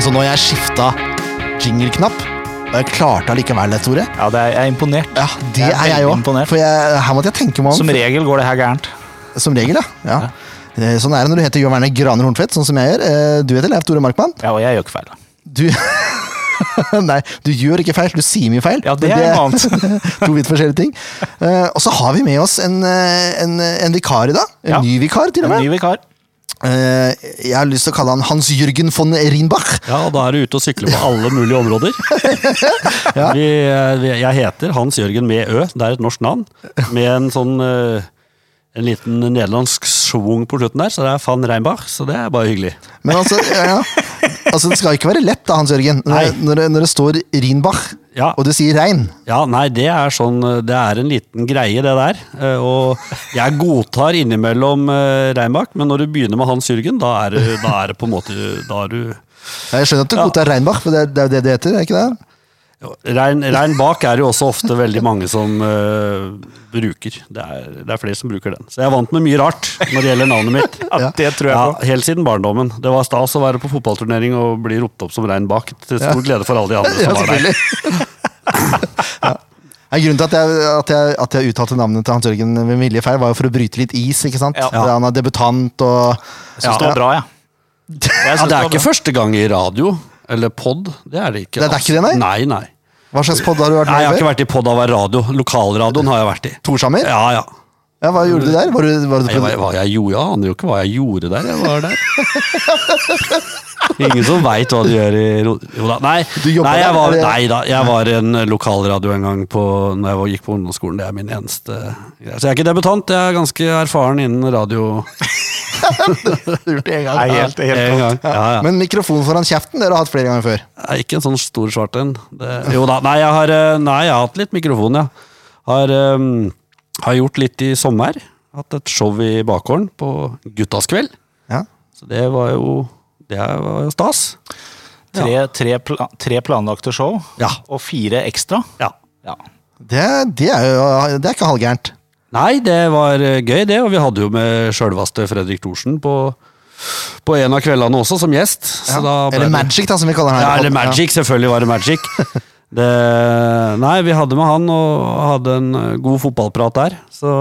Altså, når jeg skifta jingle-knapp, og jeg klarte allikevel det, Tore Ja, det er, jeg er imponert. Ja, det Jeg er er jeg òg. For jeg, her måtte jeg tenke meg om. Som regel går det her gærent. Som regel, ja. ja. Eh, Sånn er det når du heter Jørn Werner Graner Horntvedt, sånn som jeg gjør. Eh, Du heter Leif Tore Markmann. Ja, og jeg gjør ikke feil. Du Nei, du gjør ikke feil, du sier mye feil. Ja, det er noe annet. to vidt forskjellige ting. Eh, og så har vi med oss en, en, en vikar i dag. En Ja. ny vikar, til og med. En ny vikar. Eh, jeg har lyst til å kalle han Hans-Jørgen von Rienbach. Ja, og da er du ute og sykler på alle mulige områder. vi, eh, vi, jeg heter Hans Jørgen med Ø, det er et norsk navn. Med en sånn uh, en liten nederlandsk schwung på slutten der, så det er van Reinbach. Så det er bare hyggelig. Men altså, ja, ja, altså, det skal ikke være lett, da, Hans-Jørgen. Når, når, det- når det står Rienbach, Ja. og du sier rein. Ja, nei, det er sånn eh, Det er en liten greie, det der. Eh, Og jeg godtar innimellom eh, Reinbach, men når du begynner med Hans Jørgen, da er, da er det på en måte Da er du Jeg skjønner at du godtar Reinbach, for det det er jo det det heter, er ikke det? Rein, rein bak er jo også ofte veldig mange som uh, bruker. Det er, det er flere som bruker den. Så jeg er vant med mye rart når det gjelder navnet mitt. Ja, det tror jeg Ja, på. helt siden barndommen. Det var stas å være på fotballturnering og bli ropt opp som rein bak, til stor glede for alle de andre Ja, som var der. Grunnen til at jeg, at, jeg, at jeg uttalte navnet til Hans Jørgen med vilje feil, var jo for å bryte litt is. ikke sant? Ja. Han er debutant og Jeg syns det var bra, jeg. jeg. Ja, det er ikke første gang i radio, eller pod. Det er det ikke. Det er- det er ikke det, nei? Nei, nei. Hva slags pod har du vært Nei, jeg har ikke vært i pod av radio. Lokalradioen har jeg vært i. Torshammer? Ja. Ja, ja. Hva gjorde du der? Var du, var du Nei, hva, hva jeg gjorde, jeg aner jo ikke hva jeg gjorde der. Jeg var der. Ingen som veit hva du gjør i Jo da. Nei, nei, jeg var, nei da, jeg var i en lokalradio en gang på, når jeg var, gikk på ungdomsskolen. Det er min eneste greie. Så jeg er ikke debutant, jeg er ganske erfaren innen radio. gjort det en gang? Nei, helt, helt En gang. Ja, ja. Men mikrofon foran kjeften det har du hatt flere ganger før. Jeg er ikke en sånn stor svart en. Det- Jo da, nei jeg, har, eh, nei, jeg har hatt litt mikrofon, ja. Har, um, har gjort litt i sommer. Hatt et show i bakgården på Guttas kveld. Ja. Så det var jo Det var jo stas. Tre, tre, pla tre planlagte show Ja. og fire ekstra. Ja. Ja. Det, det, er jo det er ikke halvgærent. Nei, det var eh, gøy, det. Og vi hadde jo med sjølveste Fredrik Thorsen på, på en av kveldene også, som gjest. Eller Magic, da, som vi kaller den Ja, her. eller Magic. Selvfølgelig var det Magic. Det, nei, vi hadde med han og hadde en eh, god fotballprat der. Så,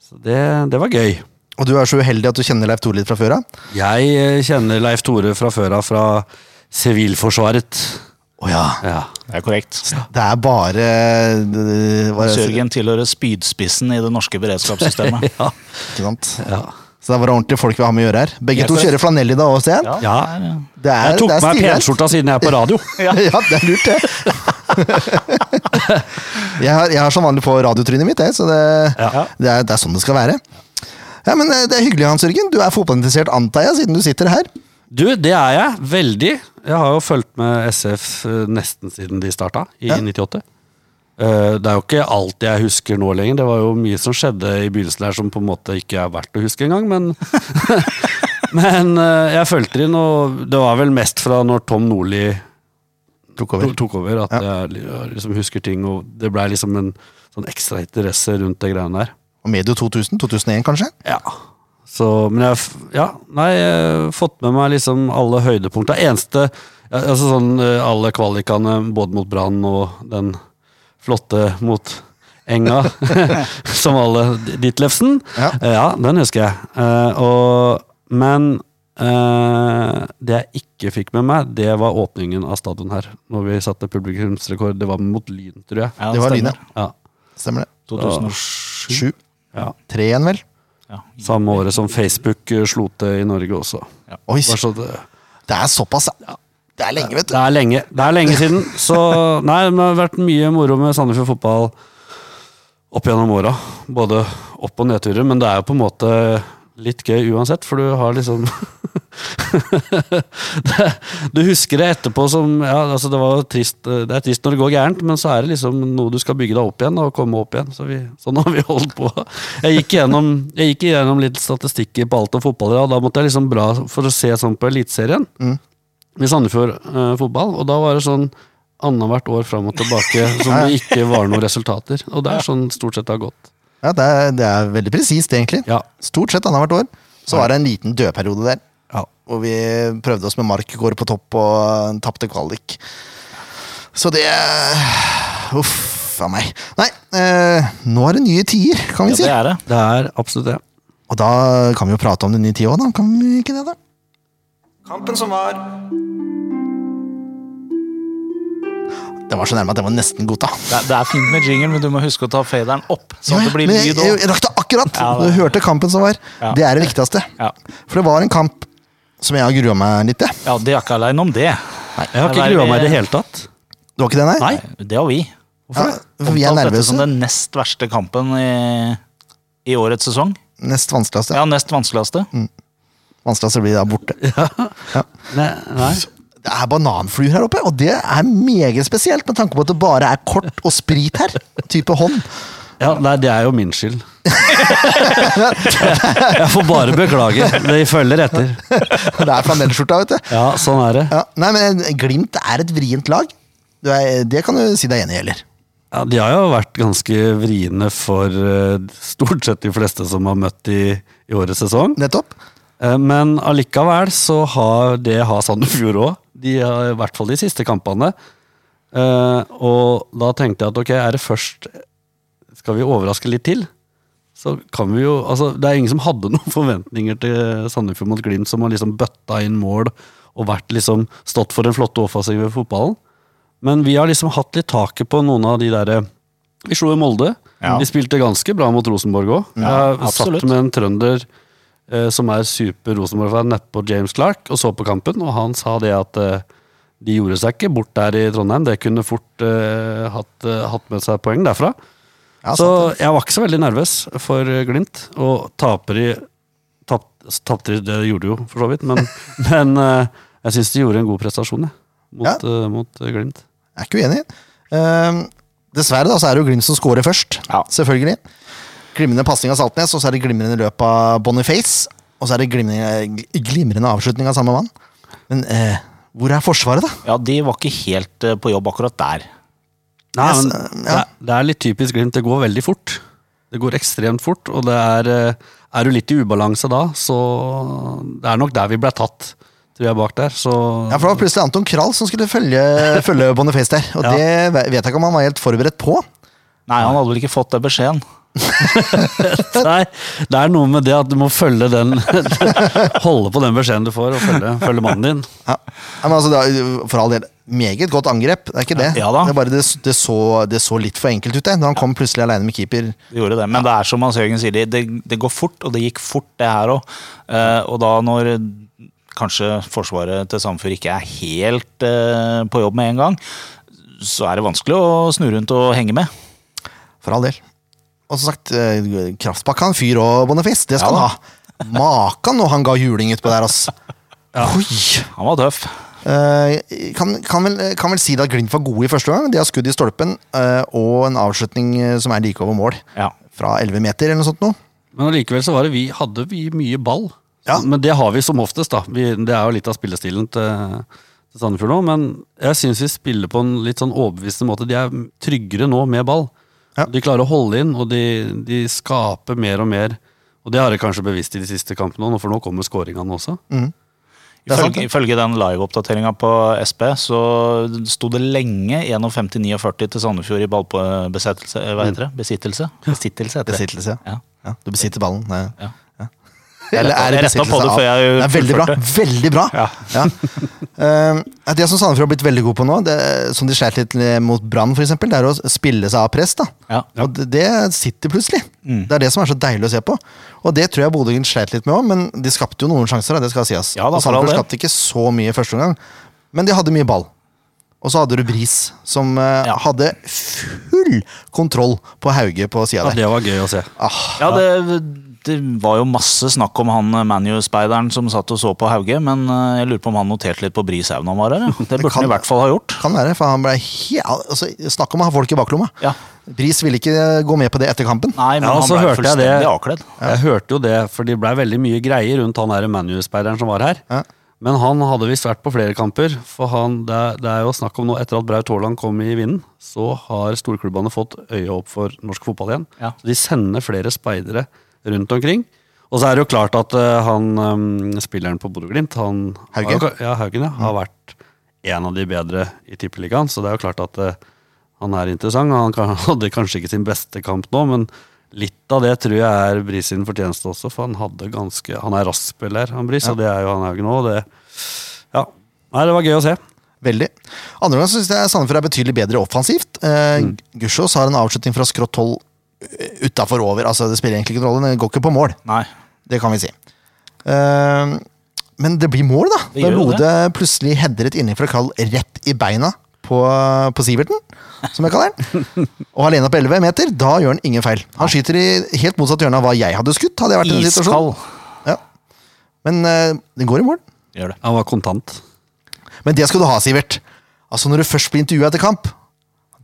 så det, det var gøy. Og du er så uheldig at du kjenner Leif Tore litt fra før av? Jeg eh, kjenner Leif Tore fra før av fra Sivilforsvaret. Å ja. Ja. Det er korrekt. Det er bare Sørgen tilhører spydspissen i det norske beredskapssystemet. ja. Ikke sant? ja. Så det var ordentlige folk vi har med å gjøre her. Begge to kjører flanell i dag også, ser jeg. ja. det er- er, Jeg tok det er meg penskjorta siden jeg er på radio. Ja. det er lurt, det. jeg, har, jeg har som vanlig på radiotrynet mitt, jeg, så det, Ja. det, er, det er sånn det skal være. Ja, men eh, Det er hyggelig, Hans Jørgen. Du er fotballinteressert, antar jeg, siden du sitter her. Du, det er jeg. Veldig. Jeg har jo fulgt med SF eh, nesten siden de starta, i Ja. 98. Eh, Det er jo ikke alt jeg husker nå lenger. Det var jo mye som skjedde i begynnelsen her som på en måte ikke er verdt å huske engang, men Men eh, jeg fulgte inn, og det var vel mest fra når Tom Nordli Tok over. tok over, at jeg liksom husker ting, og det blei liksom en sånn ekstra interesse rundt det greiene der. Og Medio 2000? 2001, kanskje? Ja. Så, men jeg, ja, nei, jeg har fått med meg liksom alle høydepunkter. Eneste, altså sånn eh, alle kvalikene, både mot Brann og den flotte mot Enga, som alle, Ditlevsen. Ja. Eh, Ja, den husker jeg. Eh, og, men eh, det jeg ikke fikk med meg, det var åpningen av stadion her. Når vi satte publikumsrekord. Det var mot Lyn, tror jeg. Ja, Det var stemmer. Lynet. Ja, Stemmer det. 2007. Sju. ja. Tre igjen, vel? Ja. Samme året som Facebook slo til i Norge også. Oi, det, det er såpass, ja. Det er lenge, vet du. Det er lenge, det er lenge siden. Så nei, det har vært mye moro med Sandefjord fotball opp gjennom åra. Både opp- og nedturer, men det er jo på en måte litt gøy uansett, for du har liksom det, Du husker det etterpå som Ja, altså det var trist Det er trist når det går gærent, men så er det liksom noe du skal bygge deg opp igjen og komme opp igjen. Så vi, sånn har vi holdt på. Jeg gikk gjennom, jeg gikk gjennom litt statistikker på alt om fotball, og da måtte jeg liksom bra for å se sånn på Eliteserien i Sandefjord eh, fotball, og da var det sånn annethvert år fram og tilbake som det ikke var noen resultater. Og det er sånn stort sett det har gått. Ja, det er, det er veldig presist, egentlig. Ja. Stort sett annethvert år. Så var det en liten dødperiode der. Ja. Hvor vi prøvde oss med Markgård på topp og tapte kvalik. Så det Uff a meg. Nei, eh, nå er det nye tider, kan vi Ja, si. det er det. Det er absolutt det. Og da kan vi jo prate om den nye tider òg, da. Kan vi ikke det, da? Kampen som var. Det var så nærme at jeg var nesten godta. Det det er fint med jingle, men du må huske å ta faderen opp. Sånn Ja, det jeg, jeg, jeg rakk det akkurat! Ja, Du hørte kampen som var. Ja. Det er det viktigste. Ja. For det var en kamp som jeg har grua meg litt til. ja, det er ikke aleine om det. Nei. Jeg har ikke grua meg i det hele tatt. Det var ikke det, nei? Nei. Det har vi. Ja, for vi er nervøse. dette som den nest verste kampen i, i årets sesong. Nest vanskeligste. Ja, nest vanskeligste. Vanskeligste blir da borte. Nei, nei. Det er bananfluer her oppe, og det er meget spesielt med tanke på at det bare er kort og sprit her. Type hånd. Ja, nei, det er jo min skyld. jeg får bare beklage. Det følger etter. Det er flanellskjorta, vet du. Ja, sånn er det. Ja, nei, men Glimt er et vrient lag. Det kan du si deg enig i, eller? Ja, De har jo vært ganske vriene for eh, stort sett de fleste som har møtt i, i årets sesong. Nettopp. Eh, Men allikevel så har det har Sandefjord òg. I hvert fall de siste kampene. Eh, Og da tenkte jeg at ok, er det først Skal vi overraske litt til? Så kan vi jo Altså, det er ingen som hadde noen forventninger til Sandefjord mot Glimt, som har liksom bøtta inn mål og vært liksom stått for den flotte offensive fotballen. Men vi har liksom hatt litt taket på noen av de derre Vi slo i Molde. Ja. Vi spilte ganske bra mot Rosenborg òg. Ja, jeg satt med en trønder eh, som er super Rosenborg-fan nedpå James Clark og så på kampen, og han sa det at eh, de gjorde seg ikke bort der i Trondheim. Det kunne fort eh, hatt, eh, hatt med seg poeng derfra. Ja, så jeg var ikke så veldig nervøs for eh, Glimt, og taper i tap, Tapte de, det gjorde de jo, for så vidt, men, men eh, jeg syns de gjorde en god prestasjon, jeg. Mot, Ja. eh, mot eh, Glimt. Jeg er ikke uenig. Ehm, dessverre da, så er det jo Glimt som scorer først. Ja. Selvfølgelig. Glimrende pasning av Saltnes, og så er det glimrende løp av Boniface. Og så er det glimrende, glimrende avslutning av samme mann. Men eh, hvor er Forsvaret, da? Ja, de var ikke helt eh, på jobb akkurat der. Nei, men ja. det, er, det er litt typisk Glimt. Det går veldig fort. Det går ekstremt fort, og det er eh, Er du litt i ubalanse da, så Det er nok der vi ble tatt, tror jeg, bak der. Så Ja, for det var plutselig Anton Krall som skulle følge, følge Boniface der. Og Ja. det vet jeg ikke om han var helt forberedt på. Nei, han hadde vel ikke fått den beskjeden. Nei, det er noe med det at du må følge den Holde på den beskjeden du får, og følge, følge mannen din. Ja. Men altså, det er, for all del, meget godt angrep. Det er ikke det. Ja da. Det, er bare det, det, så, det så litt for enkelt ut, det. Da han kom plutselig alene med keeper. Det gjorde det. Men det er som Hans Jørgen sier, det, det går fort, og det gikk fort, det her òg. og da når kanskje forsvaret til Sandefjord ikke er helt uh, på jobb med en gang, så er det vanskelig å snu rundt og henge med. For all del. Og som sagt, kraftpakka en fyr og Boniface. Det skal Ja han ha. Makan og han ga juling utpå der, ass. Oi. Han var tøff. Eh, kan, kan, vel, kan vel si det at Glimt var gode i første gang. De har skudd i stolpen eh, og en avslutning eh, som er like over mål. Ja. Fra 11 meter eller noe sånt noe. Men allikevel så var det vi, hadde vi mye ball. Ja. Men det har vi som oftest, da. Vi, det er jo litt av spillestilen til, til Sandefjord nå. Men jeg syns vi spiller på en litt sånn overbevisende måte. De er tryggere nå med ball. Ja. De klarer å holde inn, og de, de skaper mer og mer. Og det har de kanskje bevisst i de siste kampene, nå, for nå kommer skåringene også. Mm. Ifølge, ifølge den live-oppdateringa på SB så sto det lenge 51-49 til Sandefjord i ballbesittelse. eh, Hva heter det? Besittelse? Besittelse heter det. Besittelse, ja. Ja. ja. Du besitter ballen. Nei. Ja. Eller er jeg besittelse det av- Det er veldig bra. Veldig bra. Ja. Ja. Uh, det som Sandefjord har blitt veldig god på nå, det, som de sleit litt mot Brann, det er å spille seg av press. da. Ja. Og det, det sitter plutselig. Mm. Det er det som er så deilig å se på. Og det tror jeg Bodø-Glimt sleit litt med òg, men de skapte jo noen sjanser. da, det skal sies. Ja da, og Sandefjord skapte ikke så mye i første omgang, men de hadde mye ball. Og så hadde du Bris, som uh, hadde full kontroll på Hauge på sida Ja, der. det var gøy å se. Ah, Ja, det, det var jo masse snakk om han Manu-speideren som satt og så på Hauge, men eh, jeg lurer på om han noterte litt på Bris når han var her. Det burde kan- han i hvert fall ha gjort. kan være, for han ble helt altså, Snakk om å ha folk i baklomma. Ja. Bris ville ikke gå med på det etter kampen. Nei, men Ja, han ble hørte jeg det. fullstendig avkledd. Jeg hørte jo det, for det blei veldig mye greier rundt han der Manu-speideren som var her. Ja. Men han hadde visst vært på flere kamper. For han, det, er, det er jo snakk om nå, etter at Braut Haaland kom i vinden, så har storklubbene fått øya opp for norsk fotball igjen. Ja. Så de sender flere speidere rundt omkring. Og så er det jo klart at uh, han um, spilleren på Bodø-Glimt, han Haugen? har Ja, Haugen, ja. Har vært en av de bedre i Tippeligaen, så det er jo klart at uh, han er interessant. Han kan, hadde kanskje ikke sin beste kamp nå, men litt av det tror jeg er Bris sin fortjeneste også, for han hadde ganske Han er rask spiller, han Bris, og det er jo han Haugen òg. Det, ja. Nei, det var gøy å se. Veldig. Andre gang syns jeg Sandefjord er betydelig bedre offensivt. Eh, Mm. Gussiås har en avslutning fra skrått hold utafor over. Altså, det spiller egentlig ikke rolle, det går ikke på mål. Nei. Det kan vi si. Eh, men det blir mål, da. Da Lode plutselig header et innenfra kall rett i beina på, på Siverten, som jeg kaller den. Og alene på 11 meter, da gjør han ingen feil. Han skyter i helt motsatt hjørne av hva jeg hadde skutt. hadde jeg vært i den situasjonen. Ja. Men eh, den går i mål. Gjør det. Han var kontant. Men det skal du ha, Sivert. Altså Når du først blir intervjua etter kamp,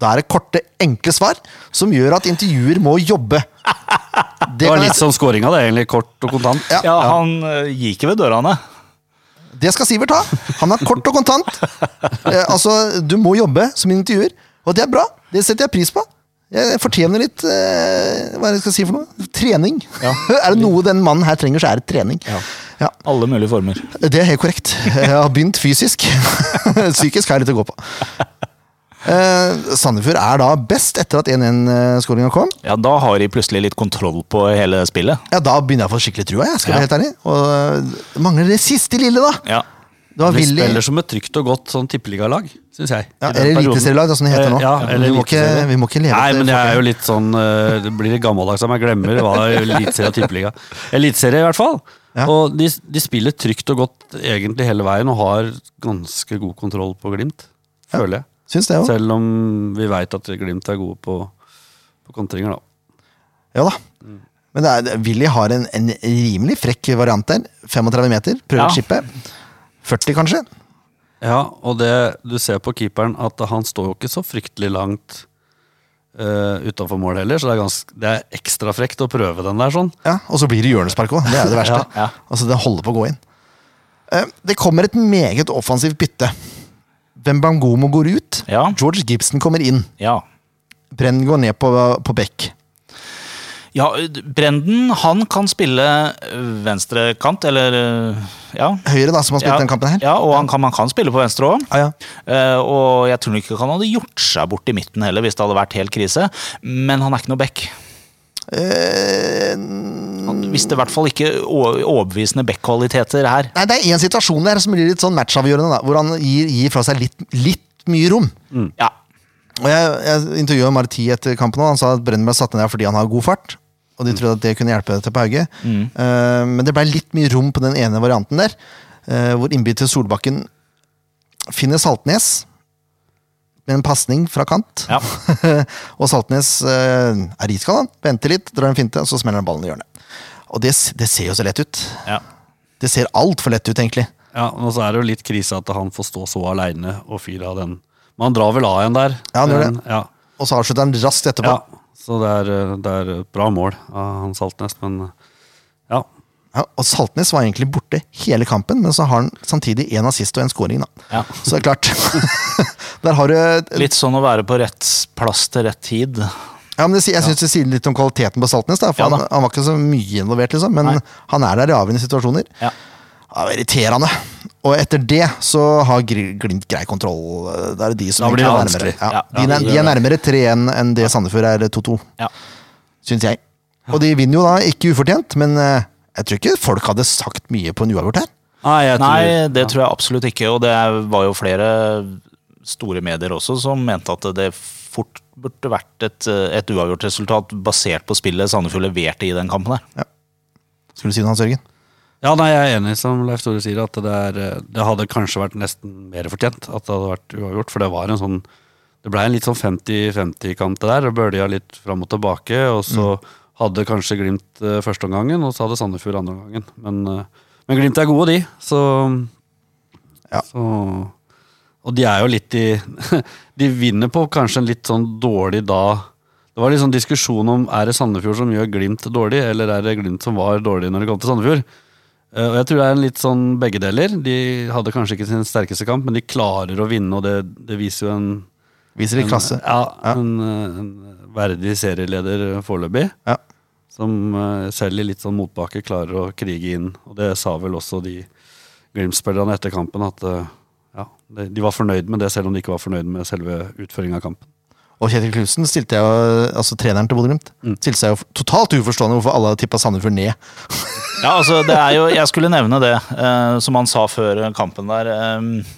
da er det korte, enkle svar som gjør at intervjuer må jobbe. Det Det var litt jeg- som scoringa, det. Egentlig kort og kontant. Ja. Ja, han uh, gikk ved dørene. Det skal Sivert ha. Han er kort og kontant. Eh, altså, Du må jobbe som intervjuer, og det er bra. Det setter jeg pris på. Jeg fortjener litt eh, Hva er det jeg skal si for noe? Trening. er det noe den mannen her trenger, så er det trening. Ja. Alle mulige former. Det er helt korrekt. Jeg har begynt fysisk. Psykisk har jeg litt å gå på. Eh, Sandefjord er da best etter at 1-1-skåringa kom. Ja, Da har de plutselig litt kontroll på hele spillet. Ja, Da begynner jeg å få skikkelig trua. Jeg skal Ja. være helt ærlig. Og eh, det mangler det siste lille, da. Ja. Det var De Willy spiller som et trygt og godt sånn tippeligalag, syns jeg. ja, Eller eliteserielag, som det heter nå. Eh, Ja, eller vi, må ikke, vi må ikke leve Nei, men det er jo litt sånn eh, Det blir litt gammeldags av meg, glemmer hva eliteserie og tippeliga Eliteserie, i hvert fall. Ja. Og de, de spiller trygt og godt egentlig hele veien og har ganske god kontroll på Glimt, føler jeg. Syns det òg. Selv om vi veit at Glimt er gode på, på kontringer, da. Ja da. Men det er, Willy har en, en rimelig frekk variant der. 35 meter, prøver Ja. å chippe. 40, kanskje. Ja, og det du ser på keeperen, at han står jo ikke så fryktelig langt uh, utafor mål heller, så det er, ganske, det er ekstra frekt å prøve den der sånn. Ja, Og så blir det hjørnespark òg. Det er det verste. Ja, ja. Altså, Det holder på å gå inn. Uh, Det kommer et meget offensivt bytte. Wembangomo går ut. Ja. George Gibson kommer inn. ja. Brenn går ned på, på bekk. Ja, Brenden han kan spille venstrekant, eller eh, ja. Høyre, da, som har spilt ja, den kampen her. Ja, og han kan, man kan spille på venstre òg. Ja, uh, og jeg tror ikke han hadde gjort seg bort i midten heller hvis det hadde vært helt krise. Men han er ikke noe back. Eh, Han visste i hvert fall ikke overbevisende back-kvaliteter her. nei, det er én situasjon der som blir litt sånn matchavgjørende, da, hvor han gir, gir fra seg litt, litt mye rom. Ja, Og Jeg, jeg intervjua Marti etter kampen, og han sa at Brennberg ble satt ned der fordi han har god fart. Og de trodde at det kunne hjelpe til på Hauge. Eh, men det ble litt mye rom på den ene varianten der, uh, hvor innbytter Solbakken finner Saltnes med en pasning fra kant. ja. og Saltnes eh, er iskald, han. Venter litt, drar en finte, og så smeller han ballen i hjørnet. Og det, det ser jo så lett ut. ja. Det ser altfor lett ut, egentlig. Ja, og så er det jo litt krise at han får stå så aleine og fyre av den. Men han drar vel av en der. Ja, han gjør det. Ja, Og så avslutter han raskt etterpå. ja. Så det er, eh, det er et bra mål av han Saltnes, men. Ja, og Saltnes var egentlig borte hele kampen, men så har han samtidig én assist og en scoring. Da. Ja. Så det er klart. Der har du Litt sånn å være på rett plass til rett tid. Ja, men det, Jeg syns det sier litt om kvaliteten på Saltnes. Da, for Ja da. han, han var ikke så mye involvert, liksom, men Nei. han er der i avgjørende situasjoner. Ja. Ja, irriterende. Og etter det så har Glimt grei kontroll. Da er det de som blir det er nærmere. Ja, Ja, de, de er nærmere 3-1 enn det Sandefjord er 2-2, Ja. syns jeg. Og de vinner jo da ikke ufortjent, men eh, jeg tror ikke folk hadde sagt mye på en uavgjort her. Nei, tror, Nei, det tror jeg absolutt ikke. Og det var jo flere store medier også som mente at det fort burde vært et, et uavgjort resultat basert på spillet Sandefjord leverte i den kampen her. Skulle du si noe, Hans Jørgen? Ja, nei, jeg er enig som Leif Tore sier, at det, er, det hadde kanskje vært nesten mer fortjent at det hadde vært uavgjort. For det var en sånn Det blei en litt sånn 50-50-kamp det der. og Bølja litt fram og tilbake. Og så hadde kanskje Glimt uh, førsteomgangen, og så hadde Sandefjord andreomgangen. Men, eh, men Glimt er gode, de. Så, Ja. så Og de er jo litt i De vinner på kanskje en litt sånn dårlig da Det var litt sånn diskusjon om er det Sandefjord som gjør Glimt dårlig, eller er det Glimt som var dårlig når det kom til Sandefjord. Eh, Og jeg tror det er en litt sånn begge deler. De hadde kanskje ikke sin sterkeste kamp, men de klarer å vinne, og det, det viser jo en Viser litt klasse. Ja, En, en verdig serieleder foreløpig. Ja. som eh, selv i litt sånn motbakke klarer å krige inn. Og det sa vel også de Glimt-spillerne etter kampen, at eh, ja, de var fornøyd med det, selv om de ikke var fornøyd med selve utføringa av kampen. Og Kjetil Knutsen, stilte jo, altså treneren til Bodø-Glimt, stilte seg jo totalt uforstående hvorfor alle tippa Sandefjord ned. Ja, altså, det er jo, jeg skulle nevne det, eh, som han sa før kampen der. eh,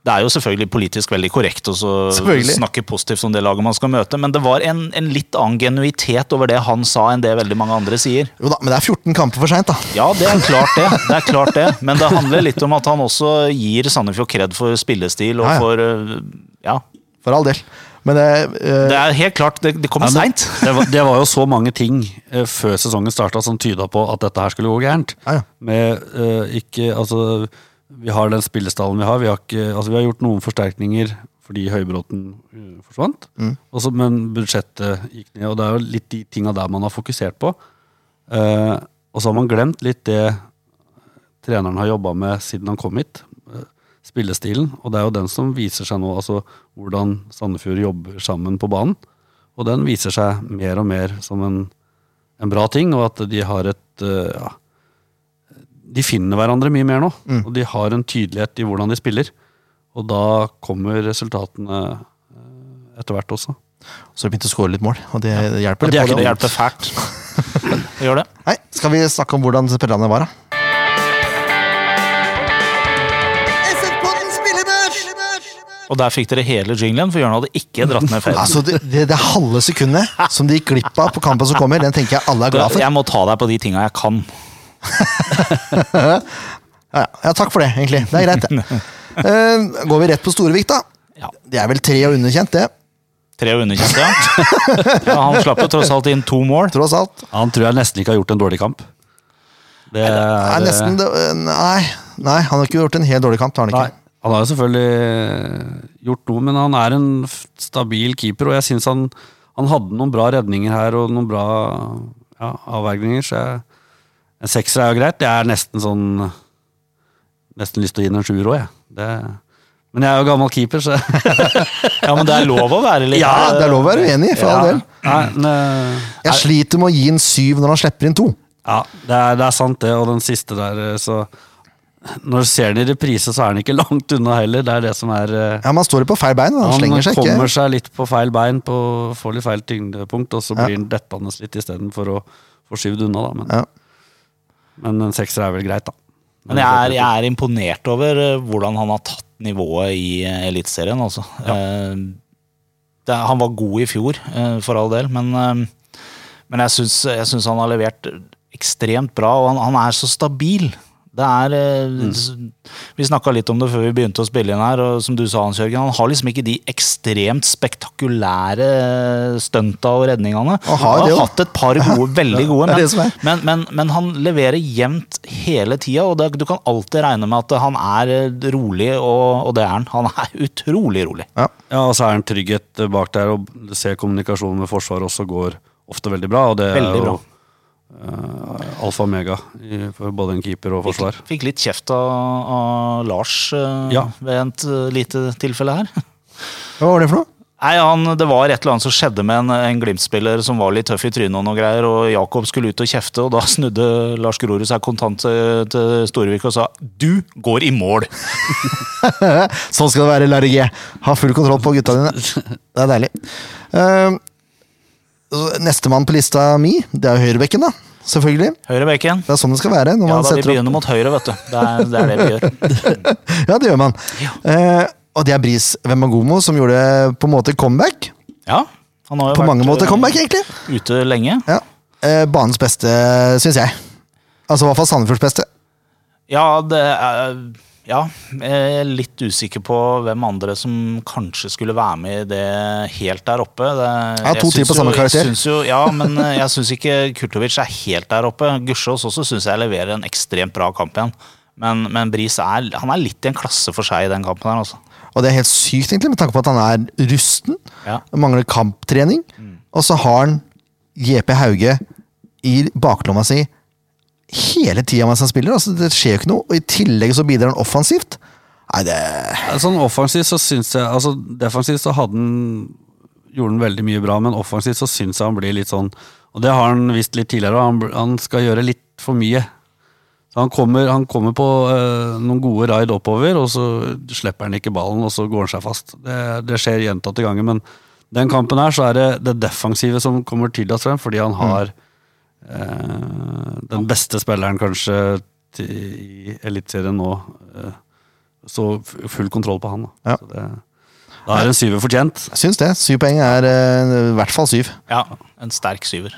det er jo selvfølgelig politisk veldig korrekt å snakke positivt om det laget man skal møte, men det var en, en litt annen genuitet over det han sa, enn det veldig mange andre sier. Jo da, men det er 14 kamper for seint, da. Ja, det er klart det. det er klart det. Men det handler litt om at han også gir Sandefjord kred for spillestil og Ja, ja. for eh, Ja. For all del. Men det, eh, Det er helt klart, det, det kommer Ja, seint. Det, var- det var jo så mange ting uh, før sesongen starta som tyda på at dette her skulle gå gærent. Ja, ja. Med uh, ikke Altså, vi har den spillestallen vi har. Vi har, ikke, altså, vi har gjort noen forsterkninger fordi Høybråten forsvant. forsvant. Også, men budsjettet gikk ned, og det er jo litt de tinga der man har fokusert på. Eh, og så har man glemt litt det treneren har jobba med siden han kom hit. eh, Spillestilen. Og det er jo den som viser seg nå, altså hvordan Sandefjord jobber sammen på banen. Og den viser seg mer og mer som en, en bra ting, og at de har et eh, ja, De finner hverandre mye mer nå, og de har en tydelighet i hvordan de spiller. Og da kommer resultatene eh, etter hvert også. så har de begynt å skåre litt mål, og det hjelper. Og det er Det det. hjelper fælt. Det gjør det. Nei, skal vi snakke om hvordan spillerne var, da? Og der fikk dere hele jinglen, for Jørn hadde ikke dratt ned ferden. Altså, det, det, det halve sekundet som de gikk glipp av på kampen som kommer, den tenker jeg alle er glad for. Jeg må ta deg på de tinga jeg kan. Ja, ja, takk for det, egentlig. Det er greit, det. Uh, går vi rett på Storevik, da? Ja. Det er vel tre og underkjent, det. Tre og underkjent, ja. ja. Han slapp jo tross alt inn to mål. Tross alt. Han tror jeg nesten ikke har gjort en dårlig kamp. Det er, Nei, nesten det, Nei, nei, han har ikke gjort en helt dårlig kamp. har han Nei, ikke. han har jo selvfølgelig gjort noe, men han er en stabil keeper, og jeg syns han, han hadde noen bra redninger her og noen bra ja, avvergninger, så jeg, en sekser er jo greit. Jeg er nesten sånn Nesten lyst til å gi den en sjuer òg, jeg. Det, men jeg er jo gammel keeper, så Ja, men det er lov å være litt Ja, det er lov å være uenig, for all del. Nei, eh, Jeg sliter med å gi en syv når han slipper inn to. Ja, det er, det er sant, det. Og den siste der, eh, så Når du ser den i reprise, så er den ikke langt unna heller. Det er det som er eh, Ja, Man står på feil bein, han, Han slenger seg ikke. Han kommer seg litt på feil bein, på, får litt feil tyngdepunkt, og så Ja. blir han dettende litt istedenfor å få skyvd unna. Da. Men, Ja. Men en sekser er vel greit, da. Men jeg er, jeg er imponert over eh, hvordan han har tatt nivået i eh, Eliteserien, altså. Eh, det, han var god i fjor, eh, for all del, men, men jeg syns han har levert ekstremt bra, og han, han er så stabil. Det er mm. Vi snakka litt om det før vi begynte å spille inn her, og som du sa, Hans Jørgen, han har liksom ikke de ekstremt spektakulære stunta og redningene. Han har det har hatt et par gode, veldig gode, men, det men, men, men han leverer jevnt hele tida, og det, du kan alltid regne med at han er eh, rolig, og, og det er han. Han er utrolig rolig. Ja, og så er han trygghet eh, bak der, og ser kommunikasjonen med Forsvaret også går ofte veldig bra. Og det Veldig er bra. jo eh, alfa og omega for både en keeper og forsvar. Fikk, fikk litt kjeft av, av Lars eh, Ja. ved et eh, lite tilfelle her. Hva var det for noe? Nei, han, Det var et eller annet som skjedde med en, en Glimt-spiller som var litt tøff i trynet og noe greier, og Jakob skulle ut og kjefte, og da snudde Lars Grorud seg kontant til, til Storevik og sa 'du går i mål'. Sånn skal det være, Larry G. Ha full kontroll på gutta dine. Det er deilig. Uh, Nestemann på lista mi, det er jo høyrebekken, da. Selvfølgelig. Høyre bacon. Det er sånn det skal være. Ja, man da vi begynner opp mot høyre, vet du. Det er det, er det vi gjør. Ja, det gjør man. Eh, og det er Bris Vemagomo som gjorde på en måte comeback. Ja, han har jo På mange måter eh, comeback, egentlig. ute lenge. Ja. Eh, banens beste, syns jeg. Altså i hvert fall Sandefjords beste. Ja, det er Ja, jeg er litt usikker på hvem andre som kanskje skulle være med i det helt der oppe. Det, Ja, to jeg på samme karakter. Jo, ja, men eh, jeg syns ikke Kurtovic er helt der oppe. Gussiås også syns jeg leverer en ekstremt bra kamp igjen. Men, men Bris er, han er litt i en klasse for seg i den kampen her, altså. Og det er helt sykt, egentlig, med tanke på at han er rusten. Ja. Mangler kamptrening. Og så har han JP Hauge i baklomma si hele tida mens han spiller. Altså, det skjer jo ikke noe. Og i tillegg så bidrar han offensivt. Nei, det Sånn offensivt så syns jeg Altså Defensivt så hadde han Gjorde han veldig mye bra, men offensivt så syns jeg han blir litt sånn Og det har han visst litt tidligere, han, han skal gjøre litt for mye. Så han kommer, han kommer på øh, noen gode raid oppover, og så slipper han ikke ballen, og så går han seg fast. Det, det skjer gjentatte ganger, men den kampen her så er det det defensive som kommer tidligst frem, fordi han har eh, den beste spilleren kanskje til, i Eliteserien nå. Eh, så full kontroll på han. Da, Ja. så det, da er en syver fortjent. Jeg syns det. Syv poeng er eh, i hvert fall syv. Ja, en sterk syver.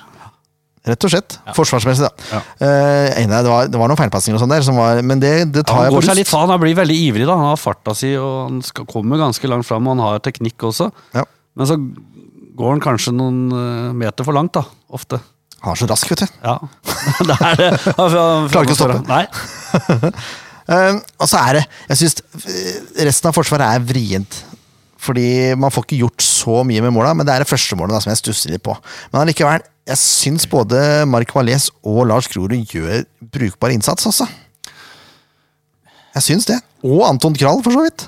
Rett og slett. Forsvarsmessig, da. Ja. Eh, enig, det, var, det var noen feilpasninger og sånn der, som var, men det, det tar han jeg går på seg litt lyst. han blir veldig ivrig. da Han har farta si og han skal, kommer ganske langt fram, og han har teknikk også. Ja. Men så går han kanskje noen eh, meter for langt, da. Ofte. Han er så rask, vet du. Ja. det er det. Klarer ikke å stoppe. Nei. Eh, og så er det Jeg syns resten av Forsvaret er vrient. Fordi man får ikke gjort så mye med måla, men det er det første målet da, som jeg stusser litt på. Men allikevel, jeg syns både Mark Valais og Lars Grorud gjør brukbar innsats, også. Jeg syns det. Og Anton Krall, for så vidt.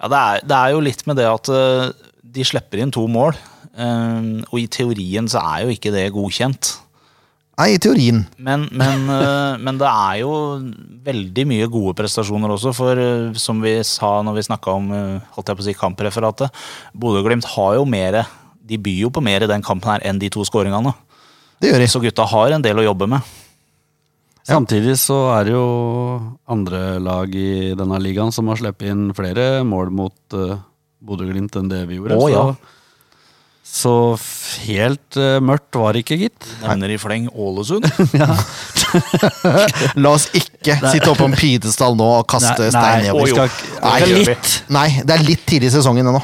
Ja, det er, det er jo litt med det at eh, de slipper inn to mål. Eh, og i teorien så er jo ikke det godkjent. Nei, i teorien. Men, men, eh, men det er jo veldig mye gode prestasjoner også, for eh, som vi sa når vi snakka om eh, holdt jeg på å si, kampreferatet, Bodø-Glimt har jo mer De byr jo på mer i den kampen her enn de to skåringene. Det gjør de. Så gutta har en del å jobbe med. Samtidig så er det jo andre lag i denne ligaen som har sluppet inn flere mål mot uh, Bodø-Glimt enn det vi gjorde. Å, ja. Så, helt uh, mørkt var det ikke, gitt. Nevner i fleng Ålesund. La oss ikke sitte oppe på en pidestall nå og kaste Nei, stein nei, nedover. skal Nei, det litt. Nei, det er litt tidlig i sesongen ennå.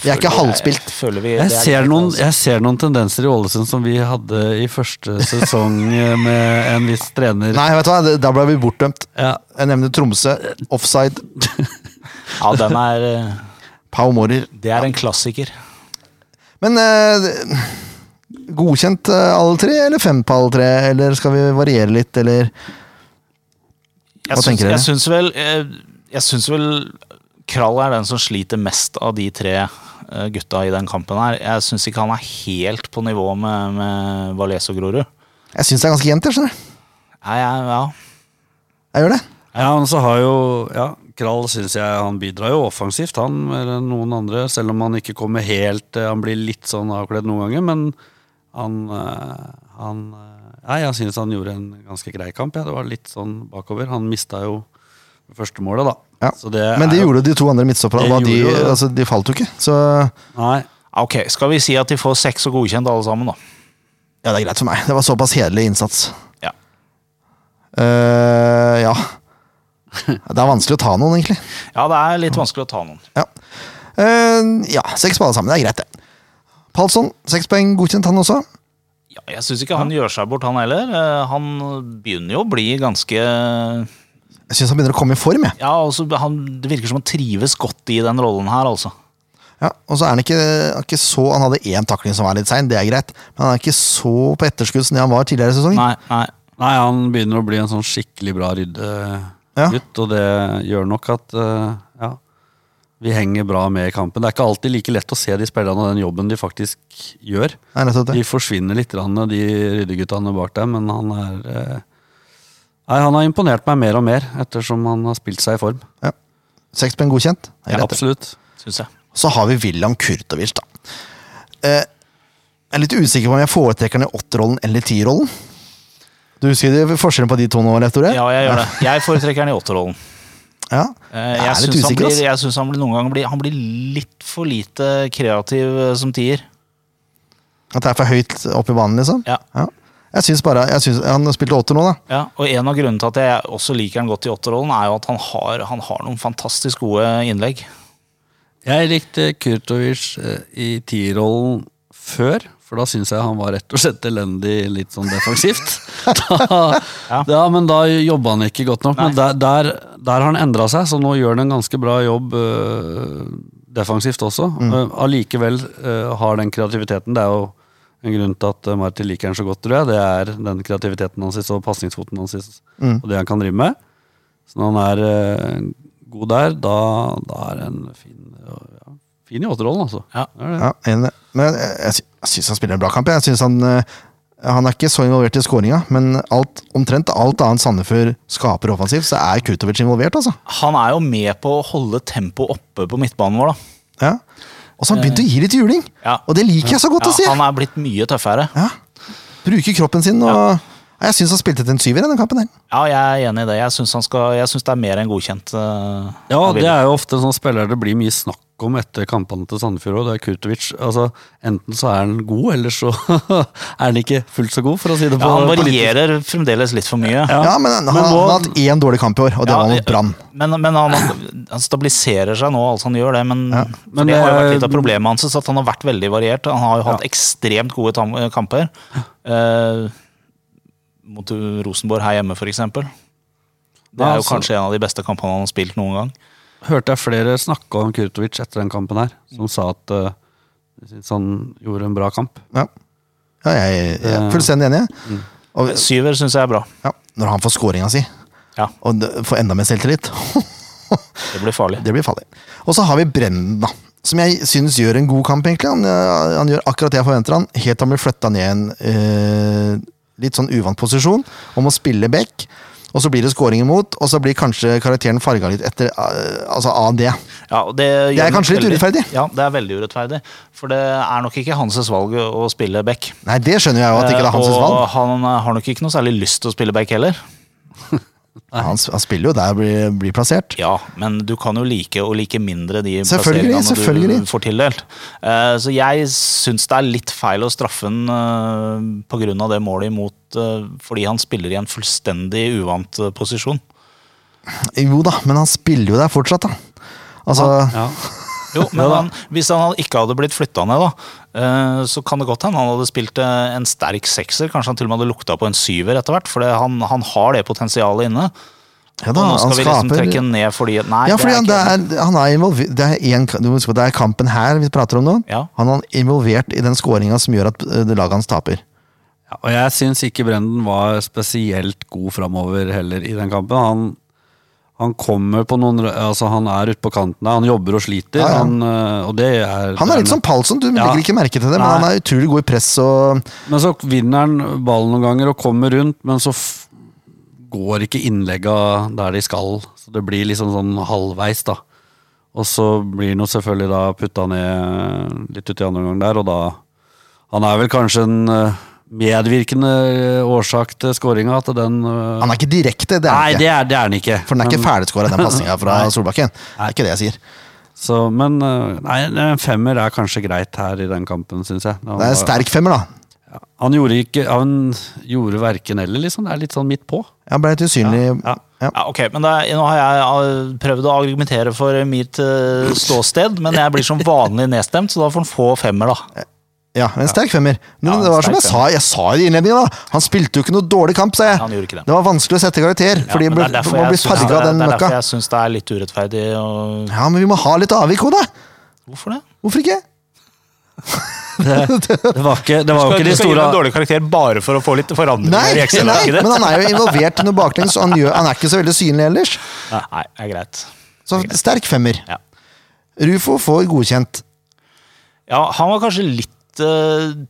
Vi er ikke halvspilt. Jeg, føler vi, Jeg det er ser, greit, noen, altså. jeg ser noen tendenser i Ålesund som vi hadde i første sesong eh, med en viss trener. Nei, vet du hva, da ble vi bortdømt. Ja, Jeg nevner Tromsø, offside, Ja, den er eh, Pau Mårer. Det er en klassiker. Men eh, godkjent eh, alle tre, eller fem på alle tre? Eller skal vi variere litt, eller Hva jeg tenker dere? jeg syns vel Jeg, jeg syns vel Krall er den som sliter mest av de tre eh, gutta i den kampen her. Jeg syns ikke han er helt på nivå med, med Valais og Grorud. Jeg syns det er ganske jevnt, jeg, skjønner du. Ja, jeg, ja. Jeg gjør det. ja men så har jo ja, Krall syns jeg han bidrar jo offensivt, han, mer enn noen andre. Selv om han ikke kommer helt eh, Han blir litt sånn avkledd noen ganger, men han, eh, han eh, Nei, jeg syns han gjorde en ganske grei kamp. Ja. Det var litt sånn bakover. Han mista jo første målet, da. Ja. Så det Men det er jo- gjorde de to andre midtstopperne. De, altså, de falt jo ikke. Så Nei. Ok, skal vi si at de får seks og godkjent alle sammen, da? ja, det er greit for meg. Det var såpass hederlig innsats. Ja. Uh, ja. Det er vanskelig å ta noen, egentlig. Ja, det er litt vanskelig å ta noen. Ja, uh, ja seks på alle sammen. Det er greit, det. Palsson, seks poeng godkjent, han også. Ja, jeg syns ikke han gjør seg bort, han heller. Eh, Han begynner jo å bli ganske Jeg syns han begynner å komme i form. jeg. altså, han, Det virker som han trives godt i den rollen her, altså. Ja, og så er Han ikke, ikke så, han hadde én takling som var litt sein, det er greit. Men han er ikke så på etterskudd som det han var tidligere i sesongen. Nei, nei. Nei, han begynner å bli en sånn skikkelig bra ryddegutt, Ja. og det gjør nok at eh, ja, vi henger bra med i kampen. Det er ikke alltid like lett å se de spillerne og den jobben de faktisk gjør. De forsvinner litt, de ryddeguttene bak dem, men han er eh, Nei, han har imponert meg mer og mer ettersom han har spilt seg i form. Ja. Seks poeng godkjent. Ja, absolutt. Syns jeg. Så har vi William Kurtovic, da. Eh, jeg er litt usikker på om jeg foretrekker han i åtterrollen eller tierrollen. Du husker forskjellen på de to nå, Leif Tore? Ja, jeg gjør det. Jeg foretrekker han i åtterrollen. Ja. Eh, Jeg Jeg er litt syns han, usikker, blir- ass. jeg synes han blir noen ganger blir, han blir litt for lite kreativ eh, som tier. At det er for høyt opp i banen, liksom? Ja. Jeg synes bare, jeg synes, Han spilte åtter nå, da. Ja, og En av grunnene til at jeg også liker han godt i åtterrollen, er jo at han har, han har noen fantastisk gode innlegg. Jeg likte Kurtovic eh, i tierrollen før, for da syns jeg han var rett og slett elendig litt sånn defensivt. Da, Ja. ja. men da jobba han ikke godt nok. Men der, der, der har han endra seg, så nå gjør han en ganske bra jobb øh, defensivt også. Uh, Allikevel øh, har den kreativiteten. Det er jo en grunn til at uh, Martin liker han så godt, tror jeg. Det er den kreativiteten hans og pasningsfoten hans og det han kan drive med. Så når han er øh, god der, da, da er han fin, ja, fin i åtterrollen, altså. Ja. Det er det. Ja, enig. Men jeg, jeg, jeg syns han spiller en bra kamp. Jeg synes han, eh, Han er ikke så involvert i skåringa, men alt, omtrent alt annet Sandefjord skaper offensivt, så er Kurtovic involvert, altså. Han er jo med på å holde tempoet oppe på midtbanen vår, da. Ja. Og så har han begynt å gi litt juling! Ja. Og det liker jeg så godt Ja, å si! han er blitt mye tøffere. Ja. Bruker kroppen sin og Jeg syns han spilte til en syver i den kampen. her. Ja, jeg er enig i det. Jeg syns, han skal, jeg syns det er mer enn godkjent. Uh, Ja, det er jo ofte sånn spiller det blir mye snakk om etter kampene til Sandefjord. òg. det er Kurtovic. Altså, enten så er han god, eller så er han ikke fullt så god, for å si det på ja, han politisk. varierer fremdeles litt for mye. Ja. Ja, men han, Men han, nå- har hatt én dårlig kamp i år, og det Ja, var mot Brann. Men, men han, han stabiliserer seg nå, altså han gjør det. Men, Ja. Men det har jo vært litt av problemet hans, at han har vært veldig variert. Han har jo hatt ekstremt gode tam kamper. Eh, mot Rosenborg her hjemme, f.eks. Det er jo altså- kanskje en av de beste kampene han har spilt noen gang. Hørte jeg flere snakke om Kurtovic etter den kampen her, som sa at uh, han gjorde en bra kamp. Ja. Ja, jeg, jeg er fullstendig enig. jeg. Og, Syver syns jeg er bra. ja, når han får scoringa si, Ja, og får enda mer selvtillit, det blir farlig. det blir farlig. Og så har vi Brenden, da. Som jeg syns gjør en god kamp, egentlig. Han, eh, han gjør akkurat det jeg forventer han, helt til han blir flytta ned igjen. en eh, litt sånn uvant posisjon, om å spille back. Og så blir det scoring imot, og så blir kanskje karakteren farga litt etter, eh, altså av det. Ja, det, Det er kanskje litt veldig- urettferdig. Ja, det er veldig urettferdig. For det er nok ikke hans valg å spille back. Nei, det skjønner jeg jo at ikke det er hans valg. og han har nok ikke noe særlig lyst til å spille back heller. Han, han spiller jo der blir, blir plassert. Ja, men du kan jo like og like mindre de plasseringene selvfølgelig. du får tildelt. Uh, Så jeg syns det er litt feil å straffe han uh, på grunn av det målet imot, uh, fordi han spiller i en fullstendig uvant eh, posisjon. Jo da, men han spiller jo der fortsatt, da. Altså, Ja. Jo, men han, hvis han ikke hadde blitt flytta ned, da, eh, så kan det godt hende han hadde spilt eh, en sterk sekser. Kanskje han til og med hadde lukta på en syver etter hvert, for han, han har det potensialet inne. ja da, nå skal han vi liksom skaper trekke ned fordi Nei, Ja, fordi det han, er ikke er, han er involvert det er, en, det er kampen her vi prater om nå. Ja. Han er involvert i den skåringa som gjør at eh, laget hans taper. Ja, og jeg syns ikke Brenden var spesielt god framover heller i den kampen. Han, han kommer på noen Altså, han er ute på kanten der, han jobber og sliter, Ja, ja. Han, øh, og det er Han er litt som Palsson, du Ja. legger ikke merke til det, men Nei. han er utrolig god i press og Men så vinner han ballen noen ganger og kommer rundt, men så går ikke innlegga der de skal. Så det blir liksom sånn halvveis, da. Og så blir han jo selvfølgelig da putta ned litt ut i andre omgang der, og da Han er vel kanskje en øh, medvirkende årsak til skåringa, at den øh, Han er ikke direkte, det er Nei, han det er, det er han ikke. For den er ikke Men- ferdigskåra, den pasninga fra Solbakken. Det er ikke det jeg sier. Så, men øh, nei, en femmer er kanskje greit her i den kampen, syns jeg. Han Det er en sterk femmer, da. Ja, han gjorde ikke Han gjorde verken eller, liksom. Det er litt sånn midt på. Han ble litt usynlig. Ja. Ja. Ja, ok, men det er, Nå har jeg eh, prøvd å argumentere for mitt eh, ståsted, men jeg blir som vanlig nedstemt, så da får han få femmer, da. Ja, en sterk femmer. Men Ja, det var som sterk jeg sa, jeg sa i innledningen, da. Han spilte jo ikke noe dårlig kamp, sa jeg. Han gjorde ikke det. Det var vanskelig å sette karakter, fordi Ja, men det er derfor man jeg blir syns farga det, av den det er møkka. derfor jeg syns det er litt urettferdig. Og... Ja, men vi må ha litt avvik òg, da. Hvorfor det? Hvorfor ikke? Det var ikke, det var jo ikke de du skal gi store ham en dårlig karakter bare for å få litt forandringer Nei, i nei, Excel-arket men ditt? han er jo involvert i noe baklengs, og han, gjør, han er ikke så veldig synlig ellers. Nei, det er greit. Så sterk femmer. Ja. Rufo får godkjent. Ja, han var kanskje litt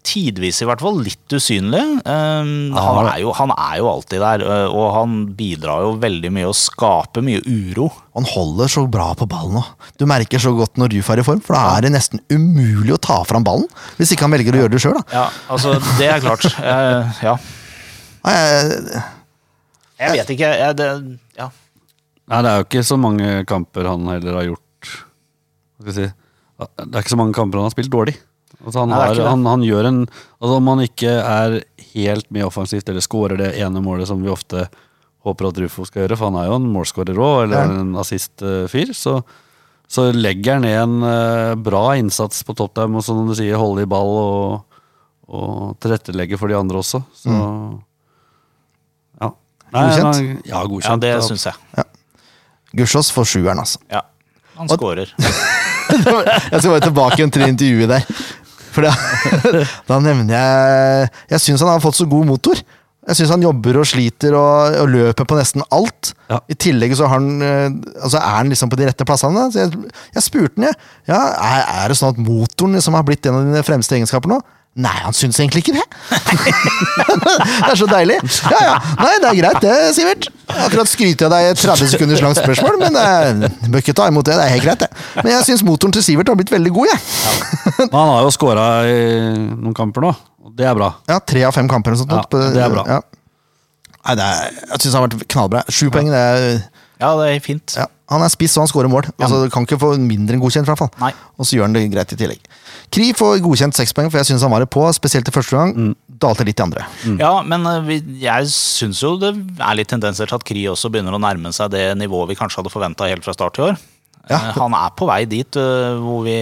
tidvis i hvert fall litt usynlig. Um, han, er jo, han er jo alltid der, eh, og han bidrar jo veldig mye og skaper mye uro. Han holder så bra på ballen nå. Du merker så godt når Rufo er i form, for da er det nesten umulig å ta fram ballen. Hvis ikke han velger å gjøre det sjøl, da. Ja, altså, det er klart. uh, ja. Jeg- Jeg vet ikke. Jeg, det, ja. Nei, det er jo ikke så mange kamper han heller har gjort Hva skal jeg si Det er ikke så mange kamper han har spilt dårlig. Altså han, Nei, har, han, han gjør en Altså Om han ikke er helt med offensivt eller scorer det ene målet som vi ofte håper at Rufo skal gjøre, for han er jo en målscorer òg, eller Ja. en assist-fyr, så, så legger han ned en eh, bra innsats på topp der, med som du sier, holde i ball og, og tilrettelegge for de andre også. Så ja. Nei, Godkjent? han- Ja, ja, godkjent. det syns jeg. Gussiås får sjueren, altså. Ja. Han scorer. Jeg skal bare tilbake til det intervjuet der. For da, da nevner jeg Jeg syns han har fått så god motor. Jeg syns han jobber og sliter og, og løper på nesten alt. Ja. I tillegg så har han, eh, altså er han liksom på de rette plassene. Så jeg, jeg spurte han, jeg. Ja, er, er det sånn at motoren liksom har blitt en av dine fremste egenskaper nå? Nei, han syns egentlig ikke det. det er så deilig. Ja ja, nei, det er greit det, Sivert. Akkurat skryter jeg deg i et 30 sekunders langt spørsmål, men eh, du bør ikke ta imot det. Det er helt greit, det. Men jeg syns motoren til Sivert har blitt veldig god, jeg. Men han har jo scora i noen kamper nå, og det er bra. Ja, Tre av fem kamper eller sånt. Ja, det er bra. Ja. Nei, det er, jeg syns han har vært knallbra. Sju poeng, det er Ja, det er fint. ja. Han er spiss og han scorer mål. Altså, du kan ikke få mindre enn godkjent. i hvert fall. Nei. Og så gjør han det greit i tillegg. Kri får godkjent seks poeng, for jeg syns han var det på, spesielt i første gang. Mm. Dalte litt i andre. Ja, men eh, jeg syns jo det er litt tendenser til at Kri også begynner å nærme seg det nivået vi kanskje hadde forventa helt fra start i år. Ja. Eh, Han er på vei dit eh, hvor vi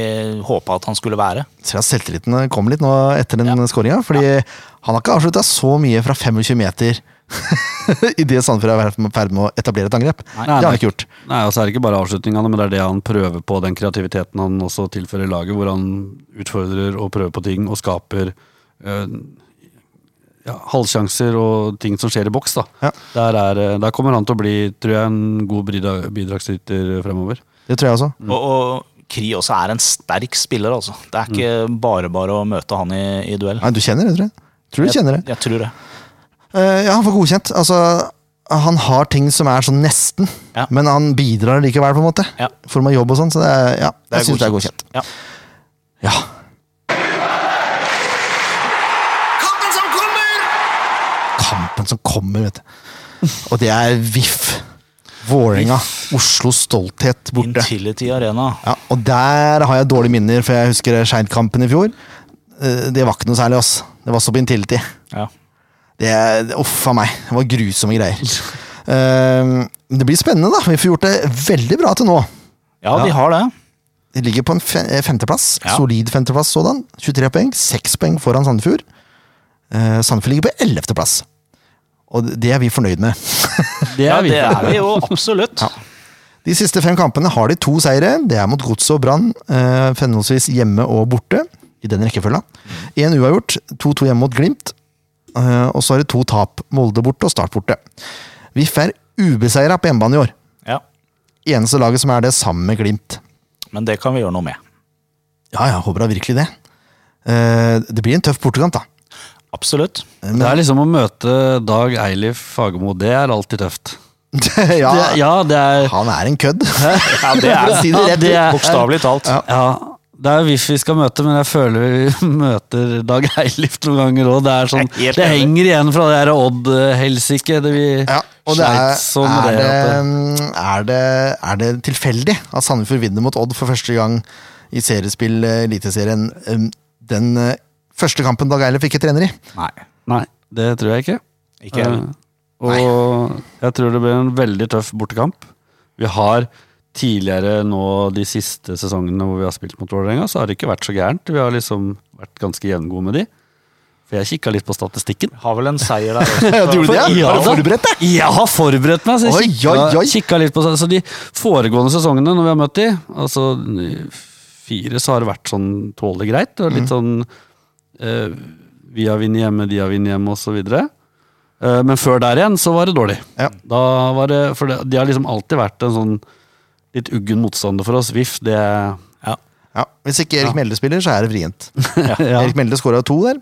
håpa at han skulle være. Ser at selvtilliten kommer litt nå etter den Ja. skåringa. Fordi han har ikke avslutta så mye fra 25 meter idet Sandefjord er i ferd med å etablere et angrep. Nei. det har han ikke gjort. Nei, altså er det ikke bare avslutningene, men det er det han prøver på, den kreativiteten han også tilfører laget, hvor han utfordrer og prøver på ting og skaper øh, ja, halvsjanser og ting som skjer i boks. da. Ja. Der, er, eh, der kommer han til å bli tror jeg, en god bidra- bidragsyter fremover. Det tror jeg også. Og, og Kri også er en sterk spiller, altså. Det er ikke bare bare å møte han i, i duell. Nei, Du kjenner det, tror jeg. Tror du kjenner det. Jeg, jeg tror det. Eh, ja, han får godkjent. Altså, han har ting som er sånn nesten, Ja. men han bidrar likevel, på en måte. Ja. I form av jobb og sånn. Så det er, ja, Det er jeg syns det er godkjent. Ja. Ja. Kampen som kommer! Kampen som kommer, vet du. Og det er VIF. Vålerenga. Oslos stolthet borte. Intility Arena. Ja, og der har jeg dårlige minner, for jeg husker Skeid-kampen i fjor. Eh, Det var ikke noe særlig, ass. Det var så på Intility. Ja. Det, uff a meg. Det var grusomme greier. Uh, det blir spennende, da. Vi får gjort det veldig bra til nå. ja, de har det. De ligger på en eh, femteplass. Ja. Solid femteplass sådan. 23 poeng. 6 poeng foran Sandefjord. Uh, Sandefjord ligger på ellevteplass. Og det er vi fornøyd med. Det Ja, er vi. det er vi jo absolutt. De siste fem kampene har de to seire. Det er mot Godset og Brann, uh, henholdsvis hjemme og borte. I den rekkefølga. Én uavgjort, 2-2 hjemme mot Glimt. Eh, og så har det to tap. Molde borte og Start borte. VIF er ubeseira på hjemmebane i år. Ja. Eneste laget som er det, sammen med Glimt. Men det kan vi gjøre noe med. Ja, jeg håper da virkelig det. Eh, det blir en tøff bortekamp, da. Absolutt. Det er liksom å møte Dag Eilif Fagermo. Det er alltid tøft. ja, Det, ja, det er han er en kødd. Ja, det er, å si det rett ut. er- Bokstavelig talt. Ja. Ja, det er VIF vi skal møte, men jeg føler vi møter Dag Eilif noen ganger òg. Det, sånn, det henger igjen fra det der Odd-helsike. Det vi Ja, og det er, sleit er, det. det, er, det, er det tilfeldig at Sandefjord vinner mot Odd for første gang i seriespill eh, Eliteserien? Den eh, første kampen Dag Eilif ikke trener i. Nei, Nei, det tror jeg ikke. ikke uh, Og Nei. jeg tror det blir en veldig tøff bortekamp. Vi har tidligere nå de siste sesongene hvor vi har spilt mot Vålerenga, så har det ikke vært så gærent. Vi har liksom vært ganske jevngode med de. For jeg kikka litt på statistikken. Har vel en seier der også. Ja, du det? Ja, Har du forberedt deg? Jeg har forberedt meg! Så jeg Oi, kikka, oi, oi. kikka litt på Så de foregående sesongene når vi har møtt de, altså fire, så har det vært sånn tålelig greit. Og Mm. litt sånn eh, Vi har vunnet hjemme, de har vunnet hjemme, osv. Eh, men før der igjen så var det dårlig. Ja. Da var det, for det, de har liksom alltid vært en sånn litt uggen motstander for oss. VIF, det Ja. Ja, Hvis ikke Erik Melde spiller, så er det vrient. ja. Erik Melde skåra to der,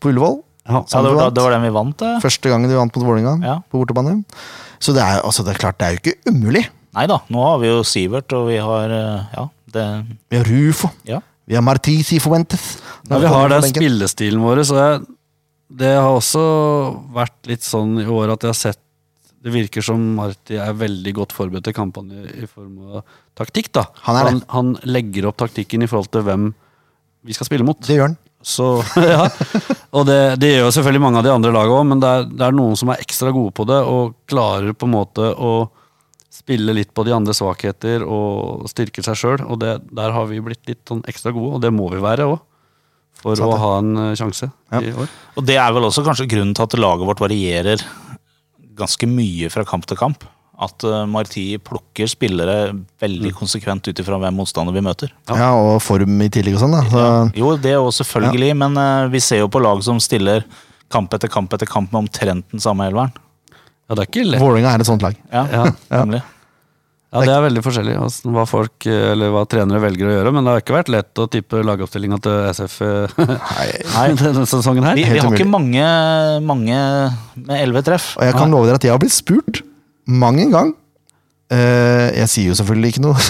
på Ullevål. Ja. Ja, det, var, det var den vi vant, det. Første gangen vi vant mot Vålerenga Ja. på bortebane. Så det er, altså, det er klart, det er jo ikke umulig. Nei da, nå har vi jo Sivert, og vi har eh, Ja, det Vi har Rufo. Ja. Vi har Martisi Fuentes. Ja, vi har den spillestilen vår, så jeg, det har også vært litt sånn i år at jeg har sett Det virker som Marti er veldig godt forberedt til kampene i form av taktikk. da. Han er det. han, han legger opp taktikken i forhold til hvem vi skal spille mot. Det gjør han. Så, ja. Og det, det gjør jo selvfølgelig mange av de andre lagene òg, men det er, det er noen som er ekstra gode på det, og klarer på en måte å spille litt på de andre svakheter og styrke seg sjøl. Og det, der har vi blitt litt sånn ekstra gode, og det må vi være òg. For å ha en eh, sjanse Ja. i år. Og det er vel også kanskje grunnen til at laget vårt varierer ganske mye fra kamp til kamp. At uh, Marti plukker spillere veldig konsekvent ut ifra hvem motstander vi møter. Ja. og form i tillegg og sånn, da. Så, Jo, det òg selvfølgelig, men uh, vi ser jo på lag som stiller kamp etter kamp etter kamp med omtrent den samme elveren. Ja, det er ikke lett. Vålerenga er et sånt lag. Ja, Ja. nemlig. Ja, Det er veldig forskjellig altså, hva folk, eh, eller hva trenere velger å gjøre, men det har ikke vært lett å tippe lagoppstillinga til SF Nei. Nei. denne sesongen her. Vi, vi har umulig. ikke mange, mange med elleve treff. Og jeg kan love dere at jeg har blitt spurt mang en gang. Uh, jeg sier jo selvfølgelig ikke noe.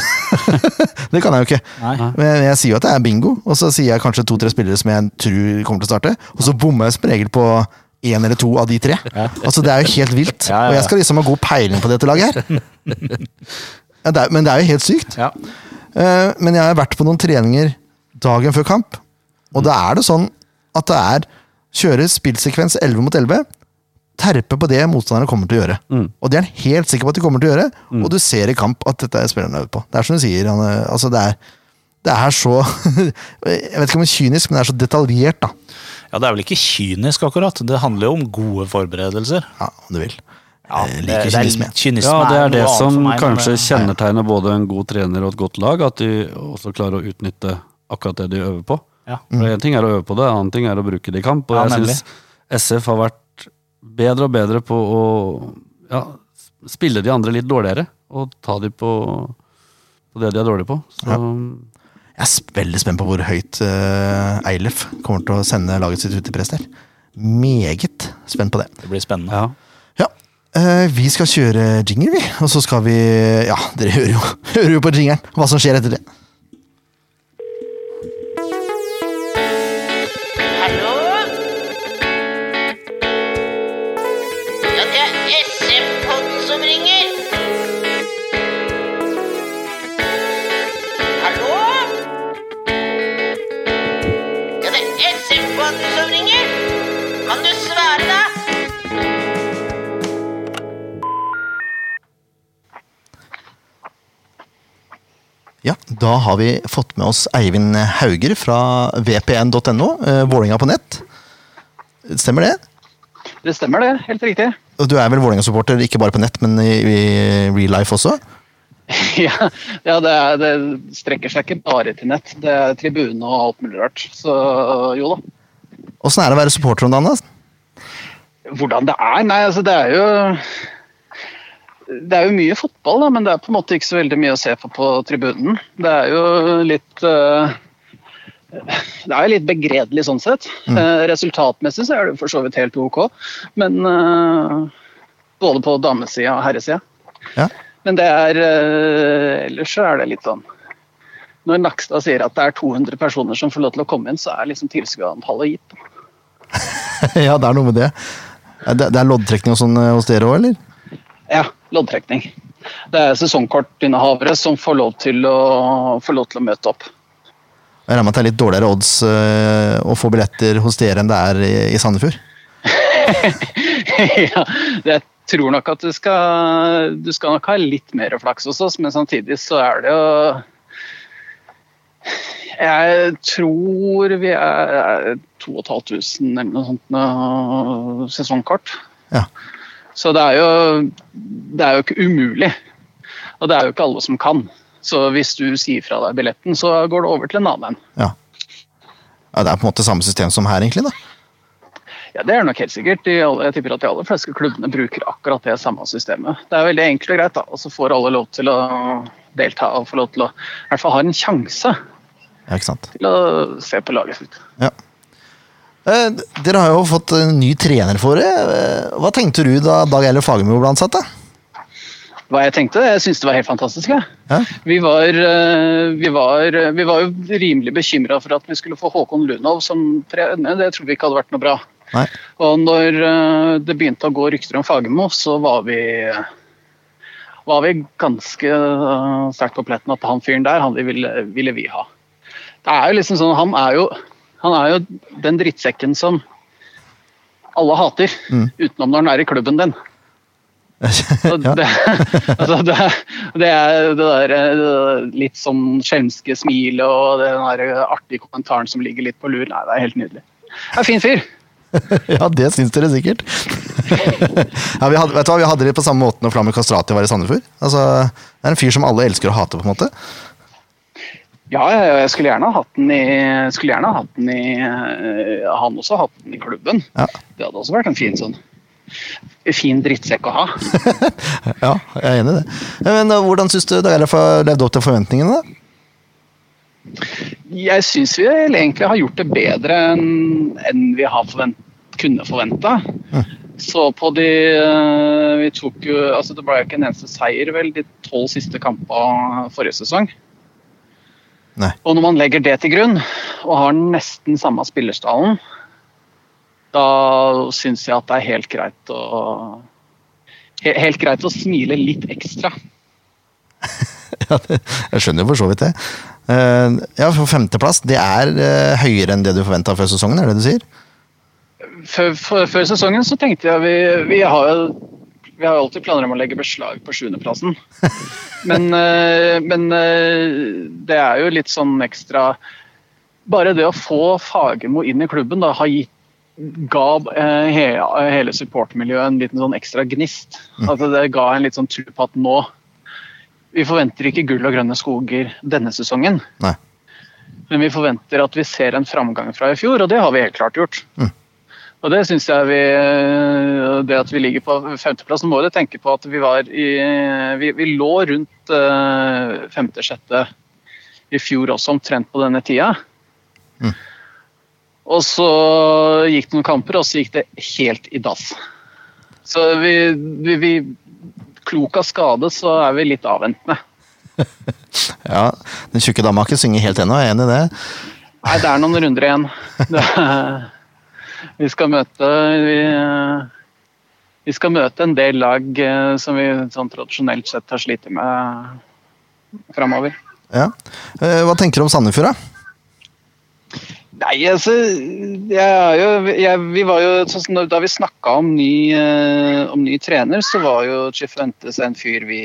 det kan jeg jo ikke. Nei. Men jeg sier jo at det er bingo, og så sier jeg kanskje to-tre spillere som jeg tror kommer til å starte, og så bommer jeg som regel på én eller to av de tre. Altså Det er jo helt vilt. Ja, ja, ja. Og jeg skal liksom ha god peiling på dette laget her. Ja, det er, men det er jo helt sykt. Ja. Eh, men jeg har vært på noen treninger dagen før kamp, og da er det sånn at det er kjøre spillsekvens 11 mot 11, terpe på det motstanderne kommer til å gjøre. Og det er han helt sikker på at de kommer til å gjøre, og du ser i kamp at dette er spillerne øver på. Det er som du sier, han, altså det er, det er så Jeg vet ikke om det er kynisk, men det er så detaljert, da. Ja, det er vel ikke kynisk, akkurat. Det handler jo om gode forberedelser. Ja, om du vil. Ja, Jeg det, liker det er, kynisme. kynisme Ja, det er det som meg, kanskje kjennetegner både en god trener og et godt lag, at de også klarer å utnytte akkurat det de øver på. Ja. For En ting er å øve på det, en annen ting er å bruke det i kamp. Og Ja, jeg nemlig. syns SF har vært bedre og bedre på å ja, spille de andre litt dårligere, og ta de på, på det de er dårlige på. Så, Jeg er veldig spent på hvor høyt uh, Eilef kommer til å sende laget sitt ut i press der. Meget spent på det. Det blir spennende. ja. Ja, Uh, vi skal kjøre jingle, vi. Og så skal vi Ja, dere hører jo, hører jo på jingeren hva som skjer etter det. Da har vi fått med oss Eivind Hauger fra vpn.no, eh, Vålinga på nett. Stemmer det? Det stemmer det, helt riktig. Og du er vel Vålerenga-supporter ikke bare på nett, men i, i real life også? Ja, ja det, er, det strekker seg ikke bare til nett. Det er tribune og alt mulig rart. Så jo da. Åssen er det å være supporter om dagen? da? Hvordan det er? Nei, altså det er jo Det er jo mye fotball, da, men det er på en måte ikke så veldig mye å se på på tribunen. Det er jo litt uh, det er jo litt begredelig sånn sett. Eh, Resultatmessig så er det for så vidt helt ok, men uh, både på damesida og herresida. Ja. Men det er Ellers så er det litt sånn Når Nakstad sier at det er 200 personer som får lov til å komme inn, så er liksom tilskuerantallet gitt. ja, det er noe med det. Det, det er loddtrekning og sånn hos dere òg, eller? Ja, loddtrekning. Det er sesongkortinnehavere som får lov til å, lov til å møte opp. Jeg regner med at det er litt dårligere odds eh, å få billetter hos dere enn det er i, Sandefjord? ja, jeg tror nok at du skal, du skal nok ha litt mer flaks hos oss, men samtidig så er det jo Jeg tror vi er 2500 eller noe sånt sesongkort. Ja. Så det er, jo, det er jo ikke umulig. Og det er jo ikke alle som kan. Så hvis du sier fra deg billetten, så går det over til en annen. Ja. ja. Det er på en måte samme system som her, egentlig. da. Ja, Det er nok helt sikkert. Alle, jeg tipper at de aller fleste klubbene bruker akkurat det samme systemet. Det er veldig enkelt og greit, da. og så får alle lov til å delta og få lov til å i hvert fall ha en sjanse Ja, til å se på laget sitt. Ja. Eh, dere har jo fått en ny trener for det. Eh, Hva tenkte du da Dag Eiler Fagermo ble ansatt? da? Hva jeg tenkte? Jeg syntes det var helt fantastisk. Ja. Vi, var, eh, vi, var, vi var jo rimelig bekymra for at vi skulle få Håkon Lunov som trener. Det tror vi ikke hadde vært noe bra. Nei. Og når det begynte å gå rykter om Fagermo, så var vi var vi ganske sterkt på pletten at han fyren der, han ville, ville vi ha. Det er jo liksom sånn, Han er jo, han er jo den drittsekken som alle hater, utenom når han er i klubben din. Det, altså det, det er det der eh, litt sånn skjelmske smilet og den der artige kommentaren som ligger litt på lur. Nei, det er helt nydelig. Det er en fin fyr. ja, det syns dere sikkert. ja, vi hadde, vet du hva, vi hadde det på samme måte når Flammer Kastrati var i Sandefjord. Altså, det er en fyr som alle elsker å hate, på en måte. Ja, jeg skulle gjerne ha hatt den i, skulle gjerne hatt den i eh, Han også hatt den i klubben. Ja. Det hadde også vært en fin sånn. fin drittsekk å ha. Ja, jeg er enig i det. Men eh, Hvordan syns du Dagerlef har levd opp til forventningene? da? Jeg syns vi egentlig har gjort det bedre enn vi har forvent, kunne forventa. Så på de eh, Vi tok jo altså Det ble jo ikke en eneste seier, vel, de tolv siste kampene forrige sesong. Nei. Og når man legger det til grunn, og har nesten samme spillerstallen, da syns jeg at det er helt greit å Helt greit å smile litt ekstra. Ja, det, jeg skjønner jo for så vidt det. Eh, ja, for femteplass, det er eh, høyere enn det du forventa før sesongen, er det du sier? Før, før, før sesongen så tenkte jeg vi, vi har jo vi har jo alltid planer om å legge beslag på sjuendeplassen. Men, eh, men eh, det er jo litt sånn ekstra Bare det å få Fagermo inn i klubben da, har gitt ga eh, hele supportermiljøet en liten sånn ekstra gnist. Altså, det ga en litt sånn tro på at nå Vi forventer ikke gull og grønne skoger denne sesongen. Nei. Men vi forventer at vi ser en framgang fra i fjor, og det har vi helt klart gjort. Og det syns jeg vi Det at vi ligger på femteplass så må du tenke på at vi var i Vi, vi lå rundt eh, femte-sjette i fjor også, omtrent på denne tida. Og så gikk det noen kamper, og så gikk det helt i dass. Så vi, vi, vi Klok av skade, så er vi litt avventende. Ja, Den tjukke dama har ikke sunget helt ennå, jeg er enig i det. Nei, det er noen runder igjen. Det, vi skal møte vi, vi skal møte en del lag eh, som vi sånn tradisjonelt sett har slitt med framover. Ja. Eh, Hva tenker du om Sandefjord, da? Nei, altså jeg jeg, Vi var jo sånn Da vi snakka om, eh, om ny trener, så var jo Chifuentes en fyr vi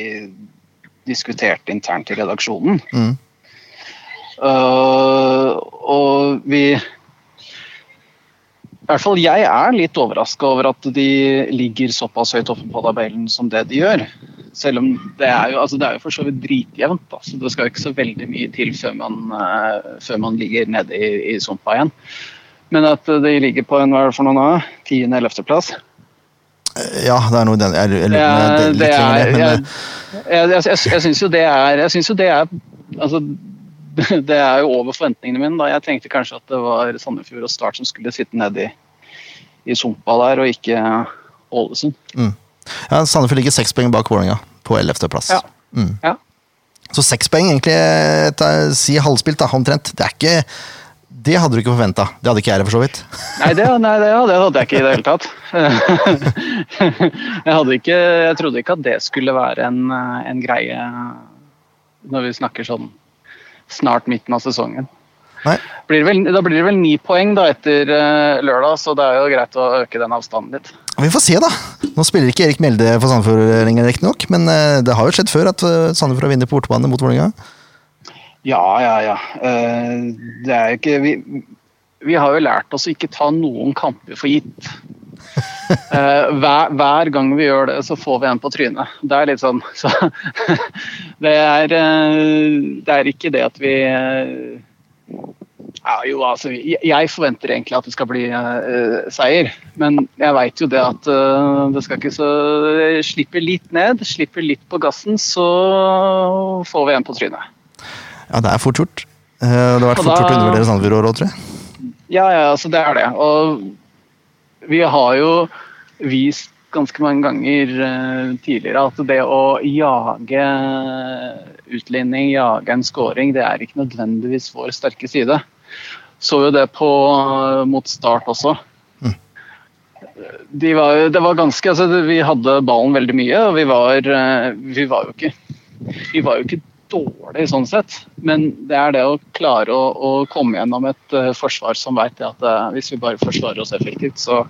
diskuterte internt i redaksjonen. Mm. Uh, og vi I hvert fall jeg er litt overraska over at de ligger såpass høyt oppe på tabellen som det de gjør. Selv om det er jo, altså det er jo for så vidt dritjevnt. Da. Så det skal jo ikke så veldig mye til før man, uh, før man ligger nede i, i sumpa igjen. Men at de ligger på en hva er det for noe nå? 10.-11.-plass. Eh, Ja, det er noe den Jeg jeg, jeg, jeg, jeg, syns jo det er Jeg syns jo det er altså, det er jo over forventningene mine. da Jeg tenkte kanskje at det var Sandefjord og Start som skulle sitte nedi i, sumpa der, og ikke Ålesund. ja, Sandefjord ligger seks poeng bak Vålerenga på 11. plass. Ja. Mm. Ja. Så seks poeng, egentlig, etter, si halvspilt, da, omtrent. Det er ikke Det hadde du ikke forventa. Det hadde ikke jeg, for så vidt. Nei, det, nei det, det hadde jeg ikke i det hele tatt. jeg, ikke, jeg trodde ikke at det skulle være en, en greie når vi snakker sånn snart midten av sesongen. Blir vel, da blir det vel ni poeng da etter eh, lørdag, så det er jo greit å øke den avstanden litt. Vi får se, da. Nå spiller ikke Erik Melde for Sandefjord lenger, riktignok, men eh, det har jo skjedd før at eh, Sandefjord har vunnet på bortebane mot Vålerenga. Ja, ja, ja. Det er jo ikke vi, vi har jo lært oss å ikke ta noen kamper for gitt. Eh, hver, hver gang vi gjør det, så får vi en på trynet. Det er litt sånn så, det, er, eh, det er ikke det at vi eh, ja, jo, altså, jeg, forventer egentlig at det skal bli uh, seier, men jeg veit jo det at uh, det skal ikke så Slipper litt ned, slipper litt på gassen, så får vi en på trynet. Ja, det er fort gjort. Uh, Det har vært fort gjort å undervurdere Sandefjord i år òg, tror jeg. Ja, ja, altså det er det. Og vi har jo vist ganske mange ganger eh, tidligere at det å jage utligning, jage en scoring, det er ikke nødvendigvis vår sterke side. Så jo det på, mot start også. De var, det var ganske, altså Vi hadde ballen veldig mye, og vi var, eh, vi var jo ikke vi var jo ikke dårlige sånn sett, men det er det å klare å, å komme gjennom et uh, forsvar som vet at uh, hvis vi bare forsvarer oss effektivt, så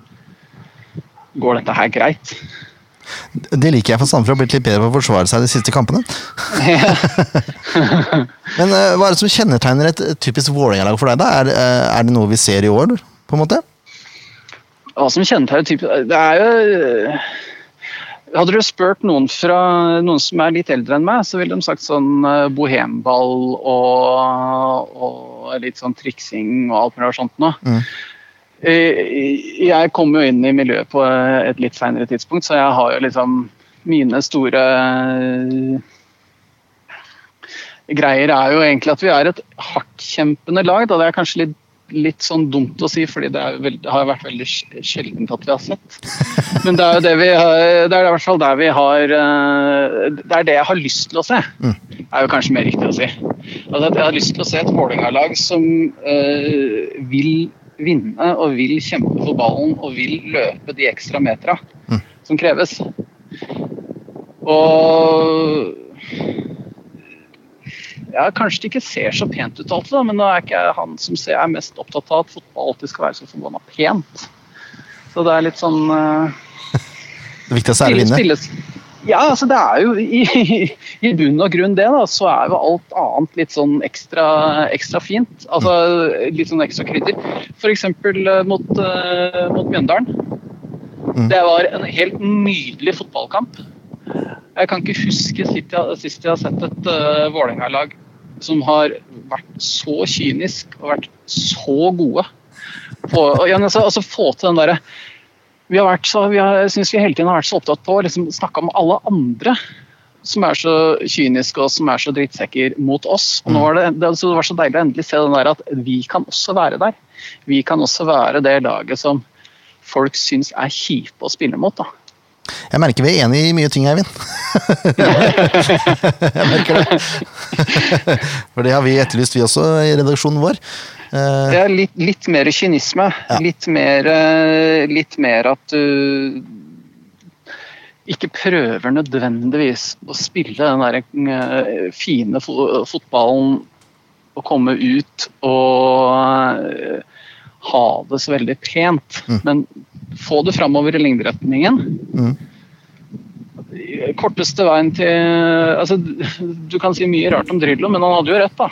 går dette her greit. Det liker jeg, for Sandefjord har blitt litt bedre på å forsvare seg de siste kampene. Men uh, hva er det som kjennetegner et typisk Vålerenga-lag for deg? da? Er, er det noe vi ser i år, på en måte? Hva som kjennetegner typisk Det er jo Hadde du spurt noen fra noen som er litt eldre enn meg, så ville de sagt sånn eh, bohemball og, og litt sånn triksing og alt mulig sånt noe. Mm. Eh, Jeg kom jo inn i miljøet på et litt seinere tidspunkt, så jeg har jo liksom mine store eh, greier er jo egentlig at vi er et hardtkjempende lag. Da. Det er kanskje litt, litt sånn dumt å si, fordi det, veld, det har vært veldig sjeldent at vi har sett. Men det er jo det vi har, det er i hvert fall der vi har eh, Det er det jeg har lyst til å se. Det er jo kanskje mer riktig å si. Altså, at jeg har lyst til å se et Vålerenga-lag som eh, vil vinne og vil kjempe for ballen og vil løpe de ekstra metera som kreves. Og ja, Kanskje det ikke ser så pent ut alltid, men nå er ikke han som ser, er mest opptatt av at fotball alltid skal være så forbanna pent. Så det er litt sånn uh, Det viktigste er å vinne. spilles- Ja, altså det er jo i, i bunn og grunn det, da. Så er jo alt annet litt sånn ekstra, ekstra fint. Altså litt sånn ekstra krydder. F.eks. mot, uh, mot Mjøndalen. Det var en helt nydelig fotballkamp. Jeg kan ikke huske sist jeg, sist jeg har sett et uh, Vålerenga-lag som har vært så kynisk og vært så gode på å altså, altså få til den derre vi har vært så, vi har, jeg synes vi hele tiden har vært så opptatt på å liksom, snakke om alle andre som er så kyniske og som er så drittsekker mot oss. Og nå var det, det, altså, det var så deilig å endelig se den der at vi kan også være der. Vi kan også være det laget som folk syns er kjipe å spille mot. da. Jeg merker vi er enige i mye ting, Eivind. jeg merker det. For det har vi etterlyst, vi også, i redaksjonen vår. Eh, Det er litt, litt mer kynisme. Litt, mer, eh, litt mer at du ikke prøver nødvendigvis å spille den der eh, fine fotballen og komme ut og eh, ha det så veldig pent. Men få det framover i lengderetningen. Korteste veien til altså, Du kan si mye rart om Drillo, men han hadde jo rett, da.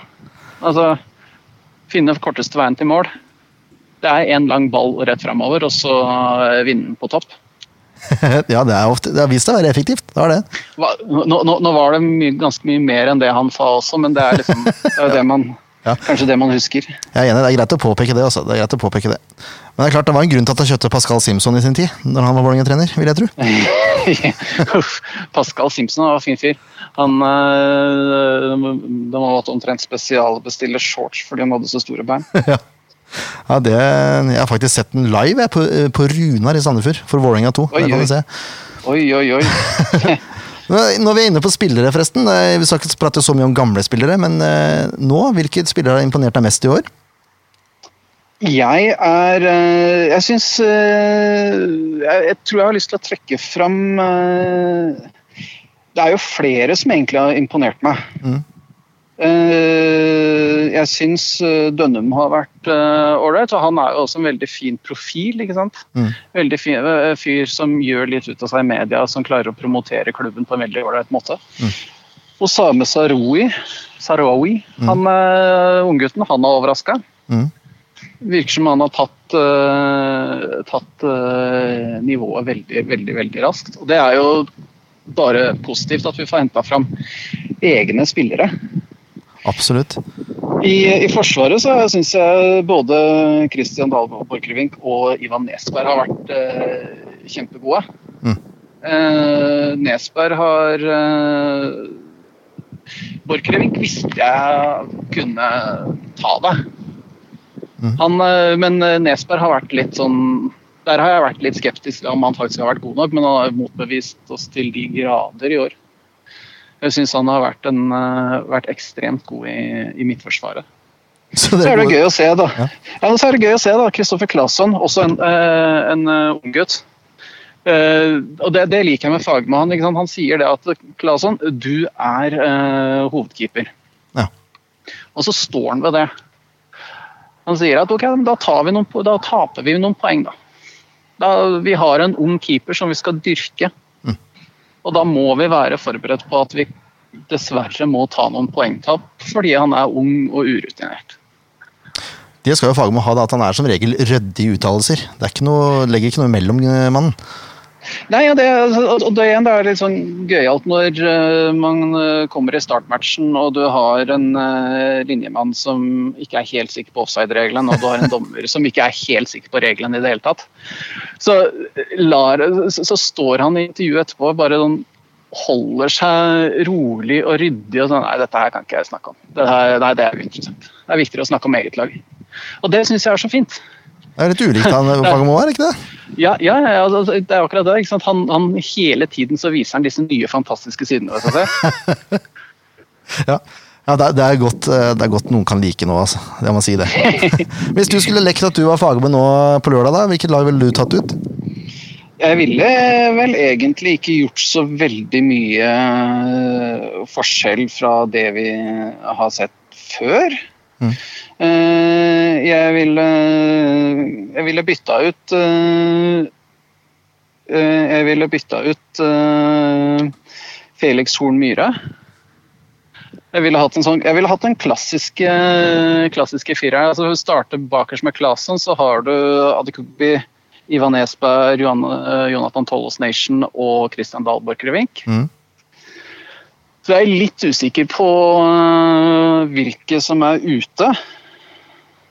Altså, finne korteste veien til mål. Det er én lang ball rett framover, og så vinne på topp. ja, det, er ofte, det har vist seg å være effektivt. Det har det. Hva- Nå, nå, nå var det mye, ganske mye mer enn det han sa også, men det er liksom det er det man, Ja. kanskje det man husker. Jeg er enig, det er greit å påpeke det. Også. Det er greit å påpeke det. Men det er klart, det var en grunn til at han kjøpte Pascal Simpson i sin tid, når han var Vålerenga-trener, vil jeg tro. Pascal Simpson var en fin fyr. Han øh, De måtte omtrent spesialbestille shorts fordi han hadde så store bein. Ja, det, jeg har faktisk sett den live jeg, på, på Runar i Sandefjord, for Vålerenga 2. Oi, Det kan oi. Oi, oi, oi. Når vi er inne på spillere, forresten. eh, Vi skal ikke prate så mye om gamle spillere, men eh, nå, hvilke spillere har imponert deg mest i år? Jeg er øh, Jeg syns jeg, tror jeg har lyst til å trekke fram Det er jo flere som egentlig har imponert meg. Mm. Eh, jeg syns eh, Dønnum har vært ålreit, og han er jo også en veldig fin profil. ikke sant? Mm. Veldig fin eh, fyr som gjør litt ut av seg i media, som klarer å promotere klubben på en veldig ålreit måte. Og Same Saroui, Saroui han uh, unggutten, han har overraska. Mm. Virker som han har tatt, uh, tatt uh, nivået veldig, veldig, veldig raskt. Og det er jo bare positivt at vi får henta fram egne spillere. Absolutt. I, i Forsvaret så syns jeg både Christian Dahl Borchgrevink og Ivan Nesberg har vært eh, kjempegode. Mm. Eh, Nesberg har eh, Borchgrevink visste jeg kunne ta det. Han, eh, men Nesberg har vært litt sånn Der har jeg vært litt skeptisk om han faktisk har vært god nok, men han har motbevist oss til de grader i år. Jeg syns han har vært, en, eh, vært ekstremt god i, i Midtforsvaret. Så Så er det gøy å se, da. Ja. Ja, så er det gøy å se, da. Kristoffer Claesson, også en, eh, en ung gutt. Og det, det liker jeg med Fagmann. Han sier det at Claesson, du er uh, hovedkeeper. Ja. Og så står han ved det. Han sier at ok, da, tar vi noen, da taper vi noen poeng, da. da. Vi har en ung keeper som vi skal dyrke. Og da må vi være forberedt på at vi dessverre må ta noen poengtap fordi han er ung og urutinert. Det skal jo Fagermo ha, da, at han er som regel ryddig i uttalelser. Det ikke noe, legger ikke noe mellom eh, mannen. Nei, ja, det, altså, og det, igjen, er litt sånn gøyalt når eh, man eh, kommer i startmatchen og du har en eh, linjemann som ikke er helt sikker på offside-regelen, og du har en dommer som ikke er helt sikker på reglene i det hele tatt. Så, lar, så, står han i intervjuet etterpå bare sånn holder seg rolig og ryddig og sånn Nei, dette her kan ikke jeg snakke om. Det, her, nei, det er uinteressant. Det er viktigere å snakke om eget lag. Og det syns jeg er så fint. Det er litt ulikt han Fagermo, er ikke det? Ja, ja, ja altså, det er akkurat det. Han, han Hele tiden så viser han disse nye, fantastiske sidene ved seg. Ja, ja det, er, det, er godt, eh, det er godt noen kan like noe, altså. Det må si det. Hvis du skulle lekt at du var Fagermo nå på lørdag, da, hvilket lag ville du tatt ut? Jeg ville vel egentlig ikke gjort så veldig mye eh, forskjell fra det vi har sett før. Mm. Eh, Jeg ville, jeg ville bytta ut eh, eh, Jeg ville bytta ut Felix Horn Myhre. Jeg ville hatt en, sånn, jeg ville hatt den klassiske, klassiske fireren. Altså, starte bakerst med Claesson, så har du Adekubi, Ivan Esberg, Jonathan Tollos Nation og Christian Dahlborg Krevink. Mm. Så jeg er litt usikker på øh, hvilke som er ute.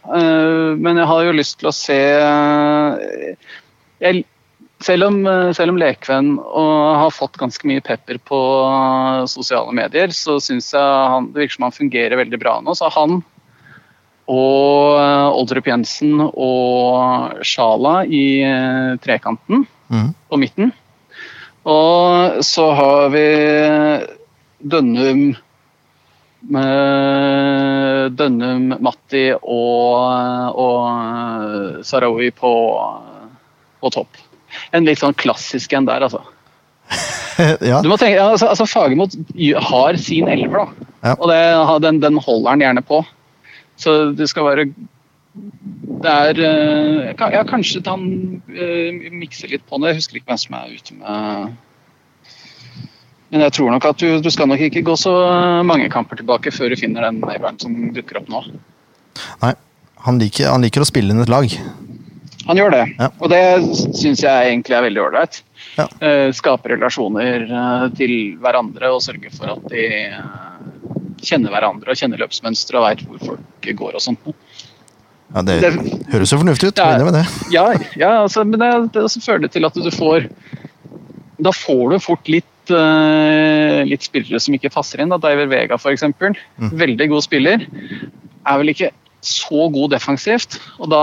Eh, men jeg har jo lyst til å se øh, jeg, selv, om, selv om Lekvenn har fått ganske mye pepper på sosiale medier, så syns jeg han, det virker som han fungerer veldig bra nå. Så han og Oldrup Jensen og Sjala i trekanten mm. på midten. Og så har vi Dønnum Dønnum, Matti og, og Sarawi på, på topp. En litt sånn klassisk en der, altså. ja. Du må tenke, altså, altså Fagermo har sin elver, da. Ja. Og det, den, den holder han gjerne på. Så det skal være Det er eh, Ja, kanskje han mikser litt på det. Jeg husker ikke hvem som er ute med Men jeg tror nok at du, du skal nok ikke gå så mange kamper tilbake før du finner den elveren som dukker opp nå. Nei. Han liker, han liker å spille inn et lag. Han gjør det, Ja. og det syns jeg egentlig er veldig ålreit. Ja. Eh, skape relasjoner eh, til hverandre og sørge for at de eh, kjenner hverandre og kjenner løpsmønstre og veit hvor folk går og sånt. Ja, det, Det- høres jo fornuftig ut. Ja. Det. Ja, ja altså, men det, det fører det til at du får Da får du fort litt eh, litt spillere som ikke passer inn. Da. Diver Vega f.eks. Mm. Veldig god spiller. Er vel ikke så god defensivt, og da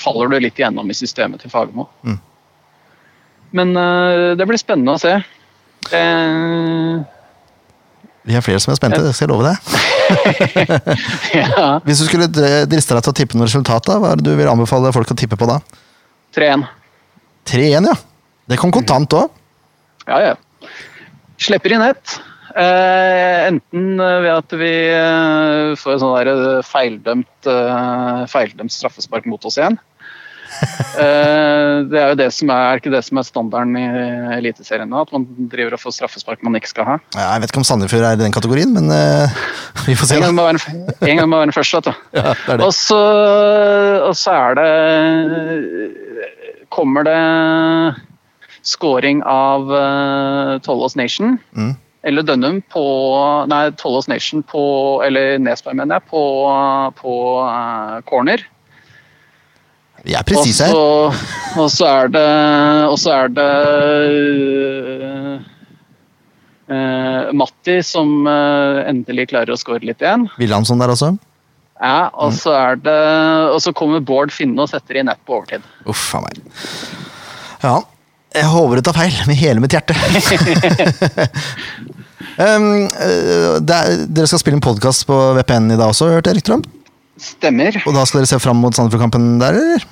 faller du litt igjennom i systemet til Fagermo. Mm. Men uh, det blir spennende å se. Uh, Vi er flere som er spente, det skal jeg love deg. ja, Hvis du skulle driste deg til å tippe noe resultat, da, hva er det du vil anbefale folk å tippe på da? 3-1. 3-1, ja. Det kom kontant òg. Ja, ja. Slipper inn ett. Eh, enten eh, ved at vi eh, får en sånn eh, feildømt, eh, feildømt straffespark mot oss igjen. Eh, det er jo det som er, er ikke det som er standarden i Eliteserien nå, at man driver og får straffespark man ikke skal ha. Jeg vet ikke om Sandefjord er i den kategorien, men vi får se. En gang må være den, en gang må være den første. vet du. Ja, det er det. Og så, og så er det Kommer det scoring av uh, Tollås Nation Mm. eller Dønnum på Nei, Tollås Nation på Eller Nesberg, mener jeg, på, på uh, corner. Vi er presise her. og så er det Og så er det eh, Matti som eh, endelig klarer å score litt igjen. Wilhelmsson der også. Ja, og så er det Og så kommer Bård Finne og setter i nett på overtid. Uff a meg. Ja, jeg håper du tar feil, med hele mitt hjerte. um, eh, er, dere skal spille en podkast på VPN i dag også, hørte jeg rykter om? Stemmer. Og da skal dere se fram mot Sandefjord-kampen der, eller?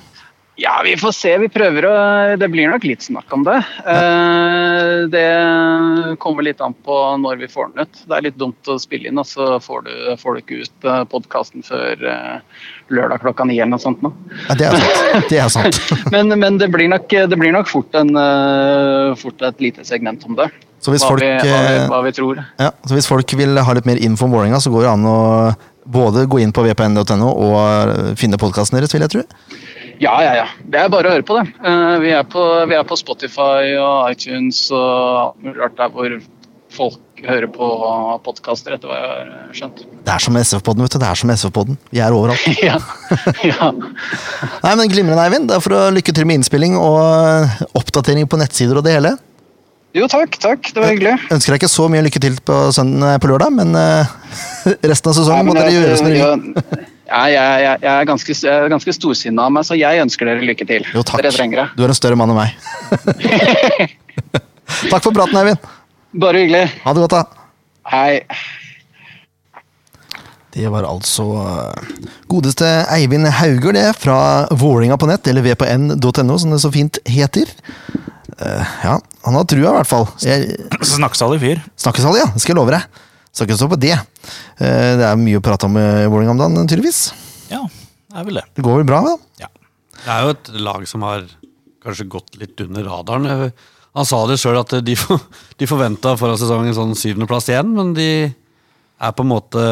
Ja, vi får se. Vi prøver å Det blir nok litt snakk om det. Eh, Det kommer litt an på når vi får den ut. Det er litt dumt å spille inn, og så får du, får du ikke ut podkasten før eh, lørdag klokka ni eller noe sånt. nå. Ja, det er sant. Det er sant. Men, men det, blir nok, det blir nok fort, en, eh, fort et lite segment om det. Så hvis hva, vi, hva, vi, eh, hva vi tror. Ja, så hvis folk vil ha litt mer info om Vålerenga, så går det an å både gå inn på vpn.no og finne podkasten deres, vil jeg tro. Ja, ja, ja. Det er bare å høre på det. Eh, vi, er på, vi er på Spotify og iTunes og rart der hvor folk hører på podkaster, etter hva jeg har skjønt. Det er som SV-podden, vet du. Det er som SV-podden. Vi er overalt. ja. ja. Nei, men Glimrende, Eivind. Det er for å lykke til med innspilling og oppdatering på nettsider og det hele. Jo, takk. takk. Det var hyggelig. Ønsker deg ikke så mye lykke til på, søndag, på lørdag, men eh, resten av sesongen må Nei, men dere det- gjøre som dere vil. ja, ja, jeg, jeg, jeg er ganske, jeg ganske storsinna av meg, så jeg ønsker dere lykke til. Jo, takk. Dere trenger det. Du er en større mann enn meg. takk for praten, Eivind. Bare hyggelig. Ha det godt, da. Hei. Det var altså eh, godeste Eivind Hauger, det, fra Vålinga på nett, eller vpn.no, som det så fint heter. Eh, ja, han har trua, i hvert fall. Jeg Snakksalig fyr. Snakkesalig, ja. Det skal jeg love deg. Skal ikke stå på det. Eh, det er mye å prate om i Vålerenga om dagen, tydeligvis. Ja, det er vel det. Det går vel bra, da? Det er jo et lag som har kanskje gått litt under radaren. Han sa det sjøl at de, for, de forventa foran sesongen sånn syvendeplass igjen, men de er på en måte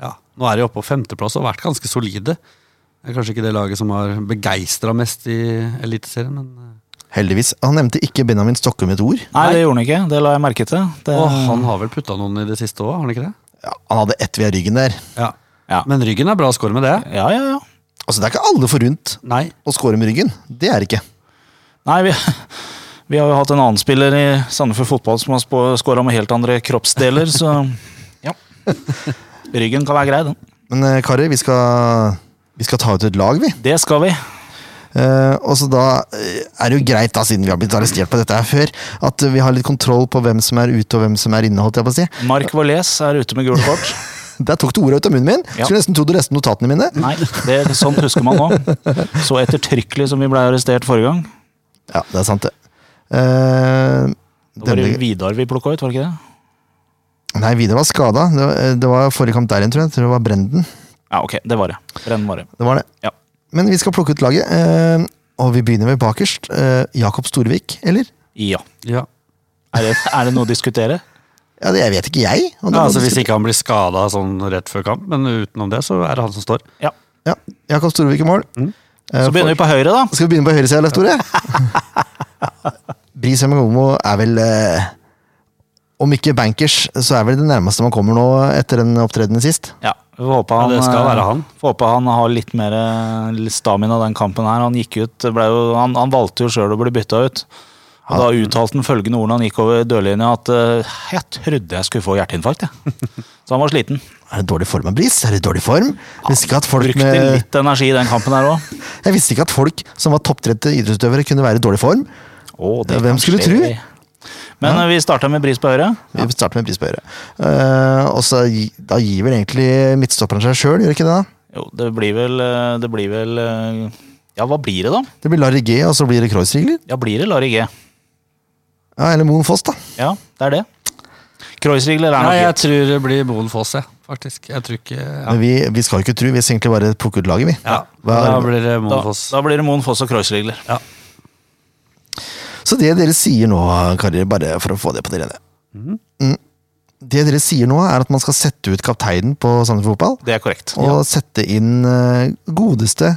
Ja, nå er de oppe på femteplass og har vært ganske solide. Det er kanskje ikke det laget som har begeistra mest i Eliteserien, men eh, Heldigvis. Han nevnte ikke Benjamin Stokke med et ord. Nei, det gjorde han ikke. Det la jeg merke til. Det, Og han har vel putta noen i det siste òg, har han ikke det? Ja, han hadde ett via ryggen der. Ja. Ja. Men ryggen er bra å score med det. Ja, ja, ja. Altså, Det er ikke alle forunt Nei. å score med ryggen. Det er det ikke. Nei, vi, vi har jo hatt en annen spiller i Sandefjord Fotball som har skåra med helt andre kroppsdeler, så ja. Ryggen kan være grei, den. Men eh, karer, vi skal, vi skal ta ut et lag, vi. Det skal vi. Eh, og så da eh, er det jo greit, da, siden vi har blitt arrestert på dette her før, at vi har litt kontroll på hvem som er ute og hvem som er inne. holdt jeg på å si. Mark Valles er ute med gule kort. Der tok du ordet ut av munnen min. Ja. Skulle nesten trodd du leste notatene mine. Nei, det, sånt husker man nå. Så ettertrykkelig som vi ble arrestert forrige gang. Ja, det er sant, det. Uh, det var det Vidar vi plukka ut, var det ikke det? nei, Vidar var skada. Det, det var forrige kamp der igjen, tror jeg. Jeg tror det var Brenden. Ja, ok, det var det. Brenden var det. Det var det. Ja. Men vi skal plukke ut laget, eh, og vi begynner med bakerst. Eh, Jakob Storvik, eller? Ja. Ja. Er det, er det noe å diskutere? Ja, det jeg vet ikke jeg. om det Ja, altså Hvis ikke han blir skada sånn rett før kamp, men utenom det, så er det han som står. Ja. Ja, Jakob Storvik i mål. Mm. Eh, Så begynner vi på høyre, da. Skal vi begynne på høyresida, Leif Tore? Bris Emegomo er vel eh, Om ikke bankers, så er vel det nærmeste man kommer nå etter den opptredenen sist. Ja, vi får håpe Ja, det skal eh, være han. Får håpe han har litt mer eh, stamina den kampen her. Han gikk ut, jo, han, han valgte jo sjøl å bli bytta ut. Og Da uttalte han følgende ord når han gikk over dørlinja at eh, jeg trodde jeg skulle få hjerteinfarkt. Ja. Så han var sliten. Er det dårlig form av Bris? Er det dårlig form? Jeg ikke at folk, Brukte med, litt energi i den kampen her òg. jeg visste ikke at folk som var topptrente idrettsutøvere, kunne være i dårlig form. Hvem skulle tro? Men ja. vi starta med Bris på høyre. Vi starter med Bris på høyre. Uh, og så Da gir vel egentlig midtstopperen seg sjøl, gjør ikke det? da? Jo, det blir vel eh, Det blir vel eh, Ja, hva blir det, da? Det blir Larry G, og så blir det Kreuzrigler. Ja, blir det Larry G? Ja, eller Moen Foss, da. Ja, det er det. Kreuzrigler er nok Nei, jeg tror det blir Moen Foss, jeg. Faktisk. Jeg tror ikke ja. Men vi, vi skal jo ikke tro, vi skal egentlig bare plukke ut laget, vi. ja. Hva- Da blir det Da, Moen Foss. da blir det Moen Foss og Kreuzrigler. Ja. Så det dere sier nå, karer, bare for å få det på det rene Mm. Det dere sier nå, er at man skal sette ut kapteinen på Sandefjord Fotball, Det er korrekt. og sette inn eh, godeste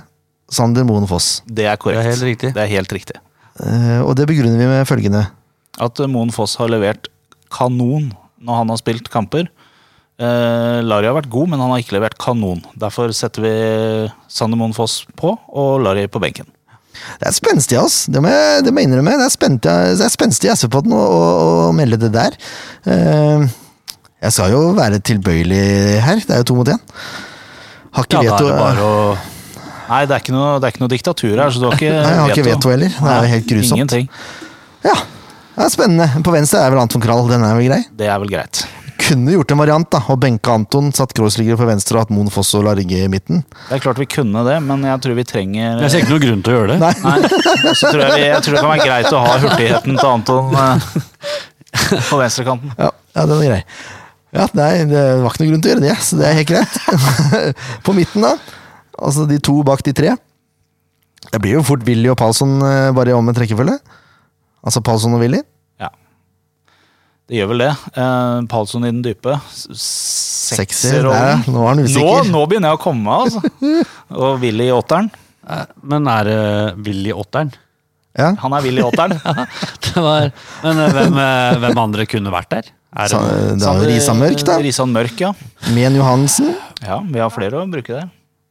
Sander Moen Foss. Det er korrekt. Det er helt riktig. Det er helt riktig. Eh, og det begrunner vi med følgende. At eh, Moen Foss har levert kanon når han har spilt kamper. Eh, Larry har vært god, men han har ikke levert kanon. Derfor setter vi Sander Moen Foss på, og Larry på benken. Det er spenstig ass. det må jeg, det må jeg innrømme. Det er spenstig, det er i SV-podden å, å, å melde det der. Eh, jeg skal jo være tilbøyelig her, det er jo to mot én. Har ikke Ja, veto. det bare å Nei, det er ikke noe, er ikke noe diktatur her, så du har ikke Nei, jeg har ikke veto heller. Det er jo helt grusomt. Ingenting. Ja, det er spennende. På venstre er vel Anton Krall, den er vel grei. Det er vel greit. Kunne gjort en variant, da. Og benka Anton, satt Kroosligger på venstre og hatt Moen Foss og Large i midten. Det er klart vi kunne det, men jeg tror vi trenger Jeg ser ikke noe grunn til å gjøre det. Nei. Nei, så tror jeg, vi, jeg tror det kan være greit å ha hurtigheten til Anton eh, på venstrekanten. Ja, ja den er grei. Ja, nei, det var ikke noe grunn til å gjøre det, så det er helt greit. på midten, da. Altså de to bak de tre. Det blir jo fort Willy og Palsson eh, bare i omvendt rekkefølge. Altså Palsson og Willy. Det gjør vel det. Eh, Palsson i den dype. Sekser, nå er han usikker. nå begynner jeg å komme, altså. Og Willy i åtteren. Eh, Men er det Willy Åtteren? Ja, Han er Willy åtteren. Var, men eh, hvem, eh, hvem andre kunne vært der? Er det, det er jo Risa Mørk, da. Risan Mørk, ja. Men Johansen. Ja, Vi har flere å bruke der.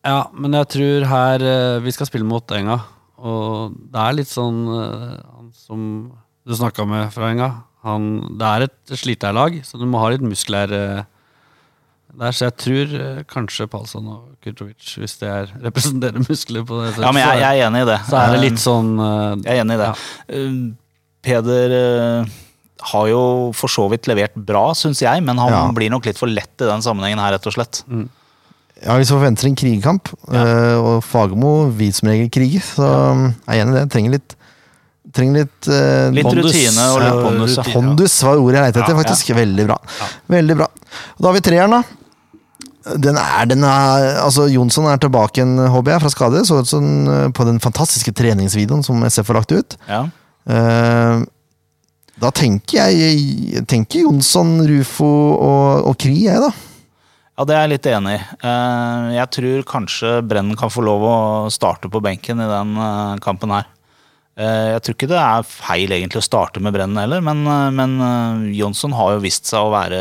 ja, men jeg tror her eh, Vi skal spille mot Enga, og det er litt sånn eh, Han som du snakka med fra Enga, han, det er et sliterlag, så du må ha litt muskler eh, der, så jeg tror eh, kanskje Palsson og Kurtovic, hvis det er representerer muskler på det Ja, men jeg, jeg er enig i det. så er det litt sånn eh, Jeg er enig i det. Eh, Peder har jo for så vidt levert bra, syns jeg, men han Ja. blir nok litt for lett i den sammenhengen her, rett og slett. Ja, Hvis man forventer en krigkamp, ja. og Fagermo vil som regel krige, så jeg er jeg enig i det. Trenger litt Trenger litt, eh, Litt bondus. rutine og litt bondus. ja. Hondus var ordet jeg lette etter, faktisk. Veldig bra. Veldig bra. Da har vi treeren, da. Den er, den er, altså Jonsson er tilbake igjen, håper jeg, fra skade. Så ut som eh, på den fantastiske treningsvideoen som SF har lagt ut. Ja. Uh, da tenker jeg, jeg tenker Jonsson, Rufo og, og Kri, jeg, da. Ja, det er jeg litt enig i. Uh, Jeg tror kanskje Brennen kan få lov å starte på benken i den uh, kampen her. Eh, Jeg tror ikke det er feil egentlig å starte med Brennen heller, men, eh, men eh, Jonsson har jo vist seg å være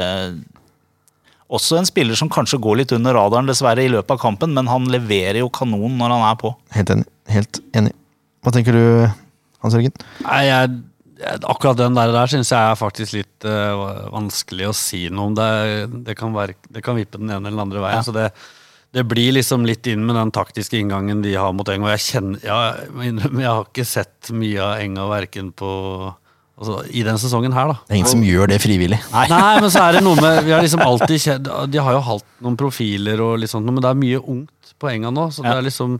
også en spiller som kanskje går litt under radaren dessverre i løpet av kampen, men han leverer jo kanon når han er på. Helt enig. Helt enig. Hva tenker du, Hans Jørgen? Nei, jeg, jeg, akkurat den der, der syns jeg er faktisk litt uh, vanskelig å si noe om. Det, det, kan være, det kan vippe den ene eller den andre veien. Ja. Så det, det blir liksom litt inn med den taktiske inngangen de har mot Eng. Og jeg kjenner, ja, jeg, har ikke sett mye av Enga verken på altså, i den sesongen her, da. Det er ingen som gjør det frivillig. Nei. men så er det noe med Vi har liksom alltid kjent De har jo hatt noen profiler og litt sånt, men det er mye ungt på Enga nå. Så det er liksom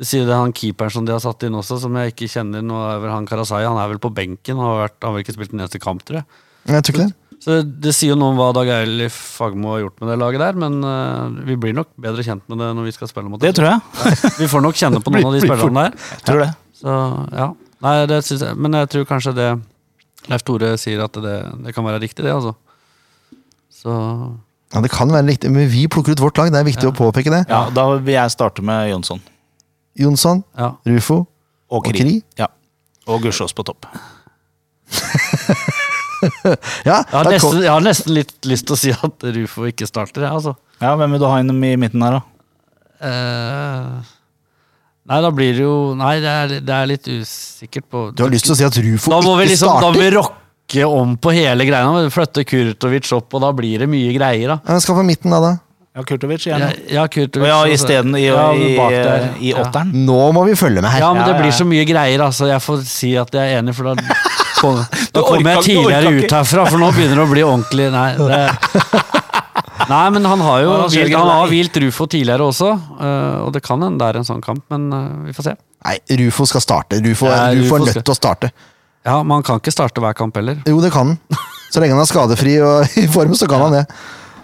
Det sier det han keeperen som de har satt inn også, som jeg ikke kjenner. Nå er vel han Karasai, han er vel på benken. Han har, vært, han har vel ikke spilt en eneste kamp, tror jeg. Jeg tror ikke det. Så det sier jo noe om hva Dag Eilif Fagmo har gjort med det laget der, men uh, vi blir nok bedre kjent med det når vi skal spille mot Det tror jeg. Vi får nok kjenne på noen av de spillerne der. Jeg tror det. Så ja. Nei, det synes jeg, men jeg tror kanskje det Leif Tore sier at det, det kan være riktig, det, altså. Så Ja, Det kan være riktig, men vi plukker ut vårt lag. Det er viktig å påpeke det. Ja, Da vil jeg starte med Jonsson. Jonsson, ja. Rufo Og og Kri. Kri. Ja. Og Gussiås på topp. Ja, Jeg har, nesten, jeg har nesten litt lyst til å si at Rufo ikke starter, jeg, altså. Ja, Hvem vil du ha inn i midten her, da? Uh, nei, da blir det jo Nei, det er, det er litt usikkert på du har lyst til å si at Rufo Da må vi ikke liksom Da må vi starter? rocke om på hele greia. Flytte Kurtovic opp, og da blir det mye greier, da. Ja, men Skal på midten, da. da. Ja, Kurtovic igjen. Ja, ja Kurtovic ja, isteden i, Ja, i, i, i Ja. åtteren. Nå må vi følge med her. Ja, men det blir så mye greier, altså. Jeg får si at jeg er enig, for da kom, da kommer jeg tidligere ut herfra, for nå begynner det å bli ordentlig Nei, det, nei men han har jo han har hvilt Rufo tidligere også, øh, og det kan hende det er en sånn kamp, men øh, vi får se. Nei, Rufo skal starte. Rufo, Ja, Rufo Rufo er nødt til å starte. Ja, men han kan ikke starte hver kamp heller. Jo, det kan han. Så lenge han er skadefri og i form, så kan han det.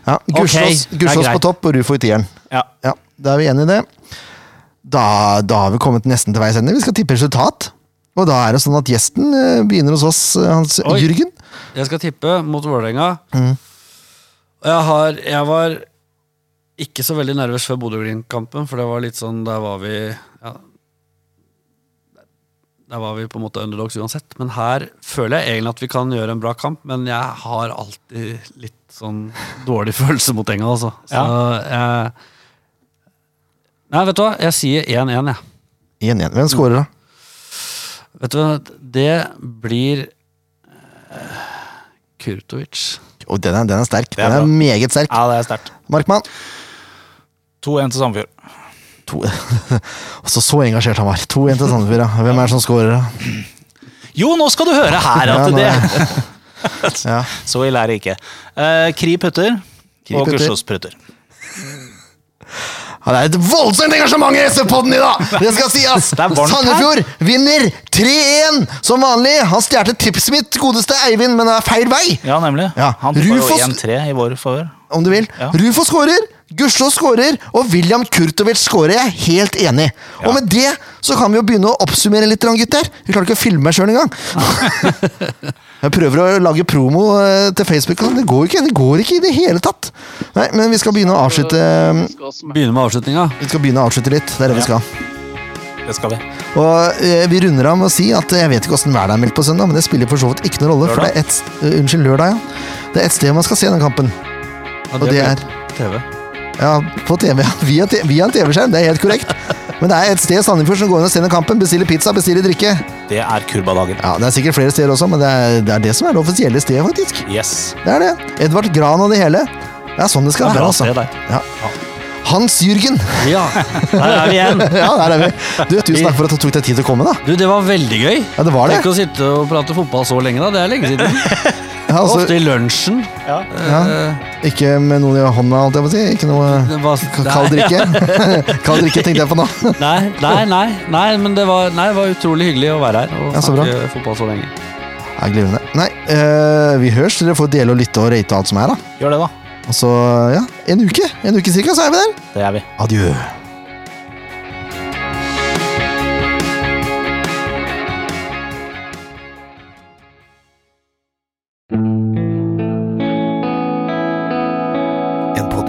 Ja, Gussiås greit. på topp og Rufo i tieren. Ja. Ja, Da er vi enige i det. Da, da har vi kommet nesten til veis ende. Vi skal tippe resultat. Og da er det sånn at gjesten eh, begynner hos oss, eh, Hans Oi. Jørgen. Jeg skal tippe mot Vålerenga. Mm. Jeg, har, jeg var ikke så veldig nervøs før Bodø-Glimt-kampen, for det var litt sånn Der var vi ja, Der var vi på en måte underdogs uansett. Men her føler jeg egentlig at vi kan gjøre en bra kamp, men jeg har alltid litt sånn dårlig følelse mot Enga, altså. Så jeg Nei, vet du hva? Jeg sier 1-1, jeg. 1-1. Hvem skårer, da? Vet du hva? Det blir uh, Kurtovic. Oh, den, er, den er sterk. Er den er bra. meget sterk. ja, det er sterkt. Markmann. 2-1 til Sandefjord. altså, så engasjert han var. 2-1 til Sandefjord. Ja. Hvem er det som skårer, da? Jo, nå skal du høre her at det Ja. Så ille er det ikke. Uh, Kri putter, Kri og. Gussiås putter. Det er et voldsomt engasjement i SF-podden i dag! Det skal sies! Sandefjord vinner 3-1 som vanlig. Han stjal tipset mitt, godeste Eivind, men det er feil vei. Ja, nemlig. Ja. Han får jo 1-3 i vår favør. Om du vil. Ja. Rufo skårer, Gussiås skårer, og William Kurtovic skårer. Jeg er helt enig. Og med det så kan vi jo begynne å oppsummere litt, gutter. Vi klarer ikke å filme meg sjøl engang. Jeg prøver å lage promo eh, til Facebook. sånn. Det går ikke, det går ikke i det hele tatt. Nei, Men vi skal begynne å avslutte Begynne med- avslutninga. Vi skal begynne å avslutte litt. Det er det vi skal. Det skal vi. Og eh, Vi runder av med å si at jeg vet ikke åssen været er meldt på søndag, men det spiller for så vidt ikke noen rolle. For det er et, uh, unnskyld, lørdag, ja. Det er ett sted man skal se den kampen. Ja, Og det er TV. Ja, på TV. Via, via en TV-skjerm, det er helt korrekt. Men det er et sted i Sandefjord som går inn og sender kampen, bestiller pizza, bestiller drikke. Det er Kurbadagen. Ja, Det er sikkert flere steder også, men det er det, er det som er det offisielle stedet, faktisk. Yes. Det er det. Edvard Gran og det hele. Det er sånn det skal være. altså. sted der. Ja. Hans Jørgen. Ja, der er vi igjen. Ja, der er vi. Du, tusen takk for at du tok deg tid til å komme, da. Du, det var veldig gøy. Ja, det var det. Tenk å sitte og prate fotball så lenge, da. Det er lenge siden. Ja, altså, Ofte i lunsjen. ja, Ja. ikke med noen i hånda, holdt jeg på å si. Ikke noe det var, kald drikke. kald drikke tenkte jeg på nå. Nei, nei, nei, nei, men det var, nei, det var utrolig hyggelig å være her og Ja, snakke fotball så lenge. Ja, Glimrende. Nei, uh, vi høres. Dere får dele og lytte og rate alt som er, da. Gjør det, da. Og så, ja, en uke. En uke cirka, så er vi der. Det er vi. Adjø.